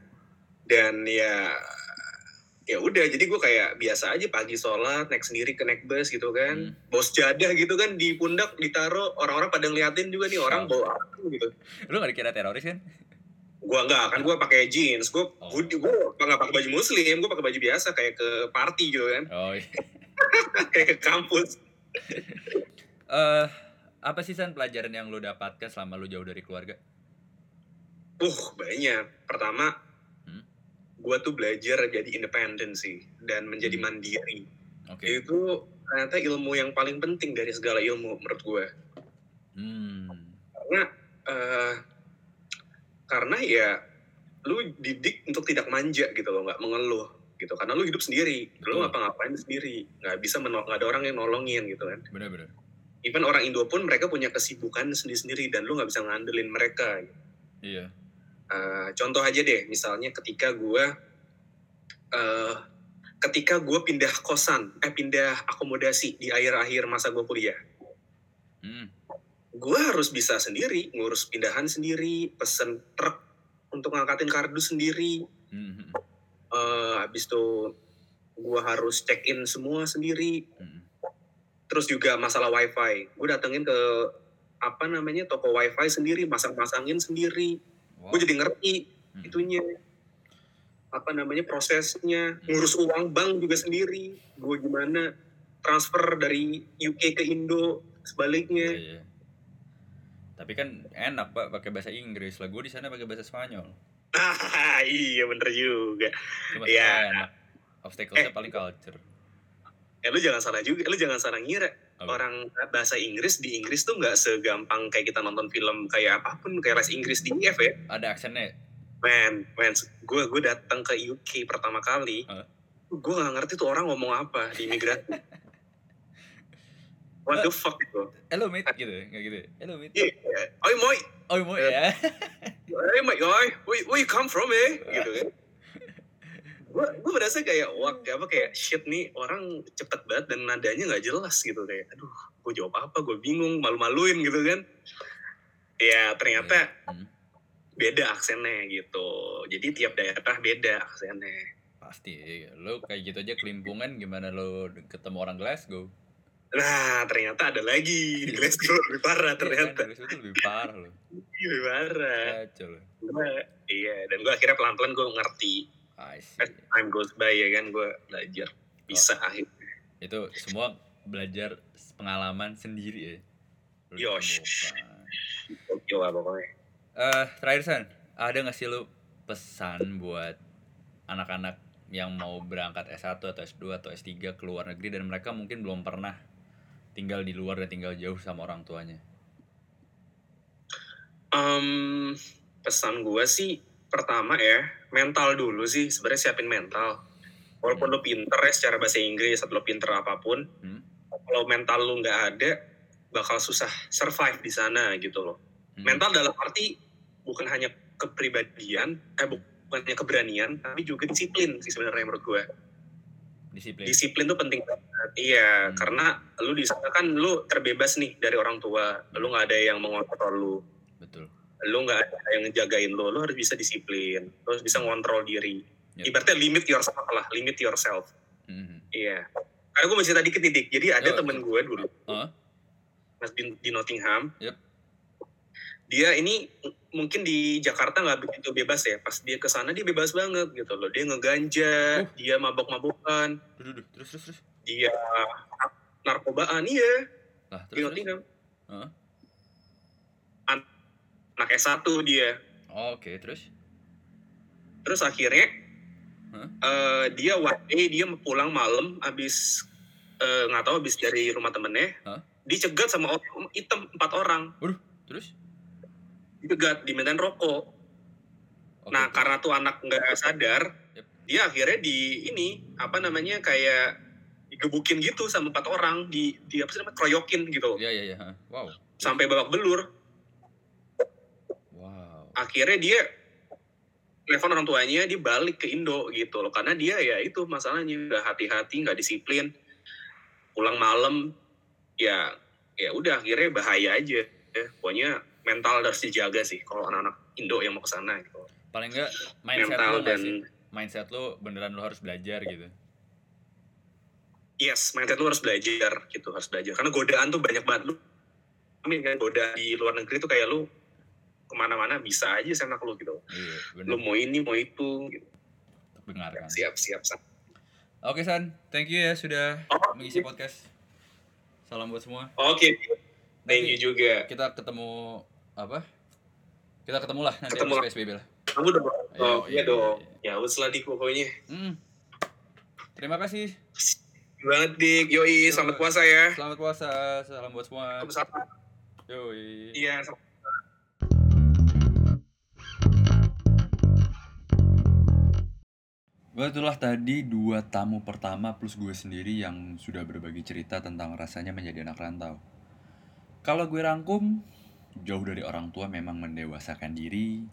Dan ya ya udah jadi gue kayak biasa aja pagi sholat naik sendiri ke naik bus gitu kan Hmm. bos jadah gitu kan di pundak ditaruh orang-orang pada ngeliatin juga nih orang bawa gitu Lu gak dikira teroris kan? gua enggak kan gua pakai jeans gua Oh. gua, gua nggak pakai baju muslim gua pakai baju biasa kayak ke party gitu kan Oh iya. kayak ke kampus Eh, apa sih San pelajaran yang lu dapatkan selama lu jauh dari keluarga? uh banyak pertama Hmm. gua tuh belajar jadi independen sih dan menjadi Hmm. mandiri Oke. itu ternyata ilmu yang paling penting dari segala ilmu menurut gua Hmm. karena eh, karena ya lu didik untuk tidak manja gitu loh nggak mengeluh gitu. Karena lu hidup sendiri. Lu ngapa-ngapain sendiri. Nggak bisa nggak ada orang yang nolongin gitu kan. Bener-bener. even orang Indo pun mereka punya kesibukan sendiri-sendiri dan lu nggak bisa ngandelin mereka Iya. Eh, contoh aja deh. Misalnya ketika gua eh ketika gua pindah kosan eh pindah akomodasi di akhir-akhir masa gua kuliah. Hmm. gue harus bisa sendiri ngurus pindahan sendiri pesen truk untuk ngangkatin kardus sendiri. Hmm. Eh habis itu gue harus check in semua sendiri Hmm. terus juga masalah wifi gue datengin ke apa namanya toko wifi sendiri masang-masangin sendiri Wow. gue jadi ngerti Hmm. itunya apa namanya prosesnya ngurus uang bank juga sendiri gue gimana transfer dari UK ke Indo sebaliknya Iya, iya. Tapi kan enak pak pakai bahasa Inggris lah. Gue di sana pakai bahasa Spanyol. Ah iya bener juga Cuma Iya. enak. Obstacle-nya Eh. paling culture. ya lu jangan salah juga lu jangan salah ngira Apa? orang bahasa Inggris di Inggris tuh nggak segampang kayak kita nonton film kayak apa pun kayak les Inggris di IF ya Ada aksennya. man man gue gue datang ke UK pertama kali Hah? gue nggak ngerti tuh orang ngomong apa di imigrasi what the fuck itu Hello mate gitu ya? Nggak gitu ya? Hello mate. iya oi moi Oh mau ya? oi moi oi where, where you come from eh gitu kan gue gue berasa kayak wah apa kayak shit nih orang cepet banget dan nadanya nggak jelas gitu kayak aduh gue jawab apa gue bingung malu-maluin gitu kan ya ternyata Hmm. beda aksennya gitu jadi tiap daerah beda aksennya Pasti. iya. Lo kayak gitu aja kelimpungan gimana lo ketemu orang Glasgow? Nah ternyata ada lagi di Glasgow lebih parah ternyata Iya kan, Glasgow itu lebih parah lo. lebih parah. Kacau. Gua- iya dan gue akhirnya pelan-pelan gue ngerti. As time goes by ya kan gue belajar. Bisa akhirnya. Itu semua belajar pengalaman sendiri ya. Yosh. oke lah pokoknya. Eh, terakhir San, ada nggak sih lu pesan buat anak-anak yang mau berangkat S1 atau S2 atau S3 ke luar negeri dan mereka mungkin belum pernah tinggal di luar dan tinggal jauh sama orang tuanya? Em, pesan gue sih pertama ya mental dulu sih sebenarnya siapin mental walaupun Hmm. lo pinter ya secara bahasa Inggris atau lo pinter apa pun Hmm. kalau mental lo nggak ada bakal susah survive di sana gitu loh Hmm. mental dalam arti bukan hanya kepribadian eh bukan hanya keberanian tapi juga disiplin sih sebenarnya menurut gue Disiplin. disiplin tuh penting banget iya Hmm. karena lu di sana kan lu terbebas nih dari orang tua lu nggak ada yang mengontrol lu Betul. lu nggak ada yang ngejagain lu, lu harus bisa disiplin, lu harus bisa ngontrol diri. Yep. Ibaratnya limit yourself lah, limit yourself. Hmm. Iya. Karena gue masih tadi ketidik, jadi ada Oh, temen gue dulu, Hah? mas di, di Nottingham. Yep. Dia ini mungkin di Jakarta nggak begitu bebas ya. Pas dia ke sana dia bebas banget gitu loh. Dia ngeganja, Uh. dia mabok-mabokan. Terus, terus, terus. dia narkobaan, iya di terus, terus. Nottingham. Anak S1 dia. Oh, Oke, terus. Terus akhirnya Hah? eh, dia one day dia pulang malam abis eh, nggak tahu abis dari rumah temennya, Hah? dicegat sama orang hitam empat orang, Terus? Dicegat dimintain rokok. Oke, nah karena tuh anak nggak sadar, Yep. dia akhirnya di ini apa namanya kayak digebukin gitu sama empat orang di di apa sih namanya kroyokin gitu Iya, iya, iya. Wow. sampai babak belur. Wow. Akhirnya dia telepon orang tuanya dia balik ke Indo gitu loh karena dia ya itu masalahnya nggak hati-hati nggak disiplin pulang malam ya ya udah akhirnya bahaya aja ya pokoknya mental harus dijaga sih kalau anak-anak Indo yang mau ke sana gitu. Paling enggak mindset mental nggak dan sih? Mindset lo beneran lo harus belajar gitu? Yes mindset lu harus belajar gitu harus belajar. Karena godaan tuh banyak banget. Lu amin kan godaan di luar negeri tuh kayak lu ke mana-mana bisa aja sana lu gitu. Iya lu mau ini mau itu gitu. terdengarkan siap siap siap. Oke san. Thank you ya sudah Oh, mengisi podcast. Salam buat semua. Oke. Thank you Nanti juga. kita ketemu apa? Kita ketemu lah nanti Ketemu. PSBB lah. Kamu dong Ayo, oh, iya, iya dong. iya. ya wes lah dik pokoknya. Hmm. terima kasih. Banget dik. Yoi selamat puasa ya. Selamat puasa. Salam buat semua. Sama-sama. yoi. Iya Wah itulah tadi dua tamu pertama plus gue sendiri yang sudah berbagi cerita tentang rasanya menjadi anak rantau. Kalau gue rangkum, jauh dari orang tua memang mendewasakan diri,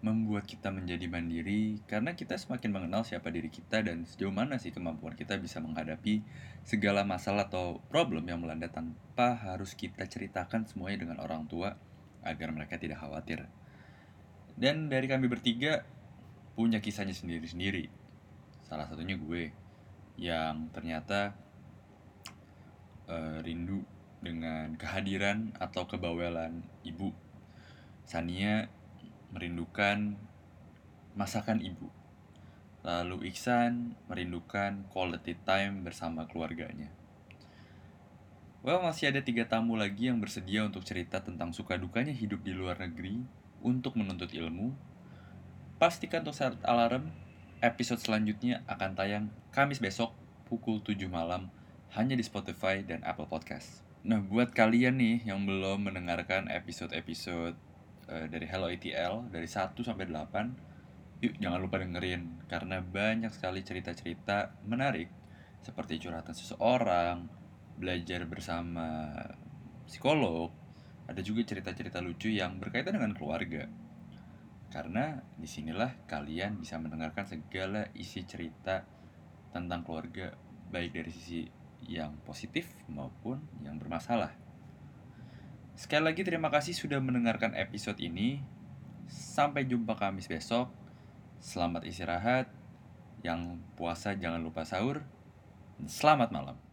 membuat kita menjadi mandiri, karena kita semakin mengenal siapa diri kita dan sejauh mana sih kemampuan kita bisa menghadapi segala masalah atau problem yang melanda tanpa harus kita ceritakan semuanya dengan orang tua agar mereka tidak khawatir. Dan dari kami bertiga punya kisahnya sendiri-sendiri salah satunya gue yang ternyata eh, rindu dengan kehadiran atau kebawelan ibu Sania merindukan masakan ibu lalu Iksan merindukan quality time bersama keluarganya Well, masih ada tiga tamu lagi yang bersedia untuk cerita tentang suka dukanya hidup di luar negeri untuk menuntut ilmu. Pastikan untuk set alarm episode selanjutnya akan tayang Kamis besok pukul 7 malam hanya di Spotify dan Apple Podcast. Nah, buat kalian nih yang belum mendengarkan episode-episode eh, dari Hello ATL dari 1 sampai 8, yuk jangan lupa dengerin karena banyak sekali cerita-cerita menarik seperti curhatan seseorang, belajar bersama psikolog, ada juga cerita-cerita lucu yang berkaitan dengan keluarga. Karena di sinilah kalian bisa mendengarkan segala isi cerita tentang keluarga, baik dari sisi yang positif maupun yang bermasalah. Sekali lagi terima kasih sudah mendengarkan episode ini. Sampai jumpa Kamis besok. Selamat istirahat. Yang puasa jangan lupa sahur. Selamat malam.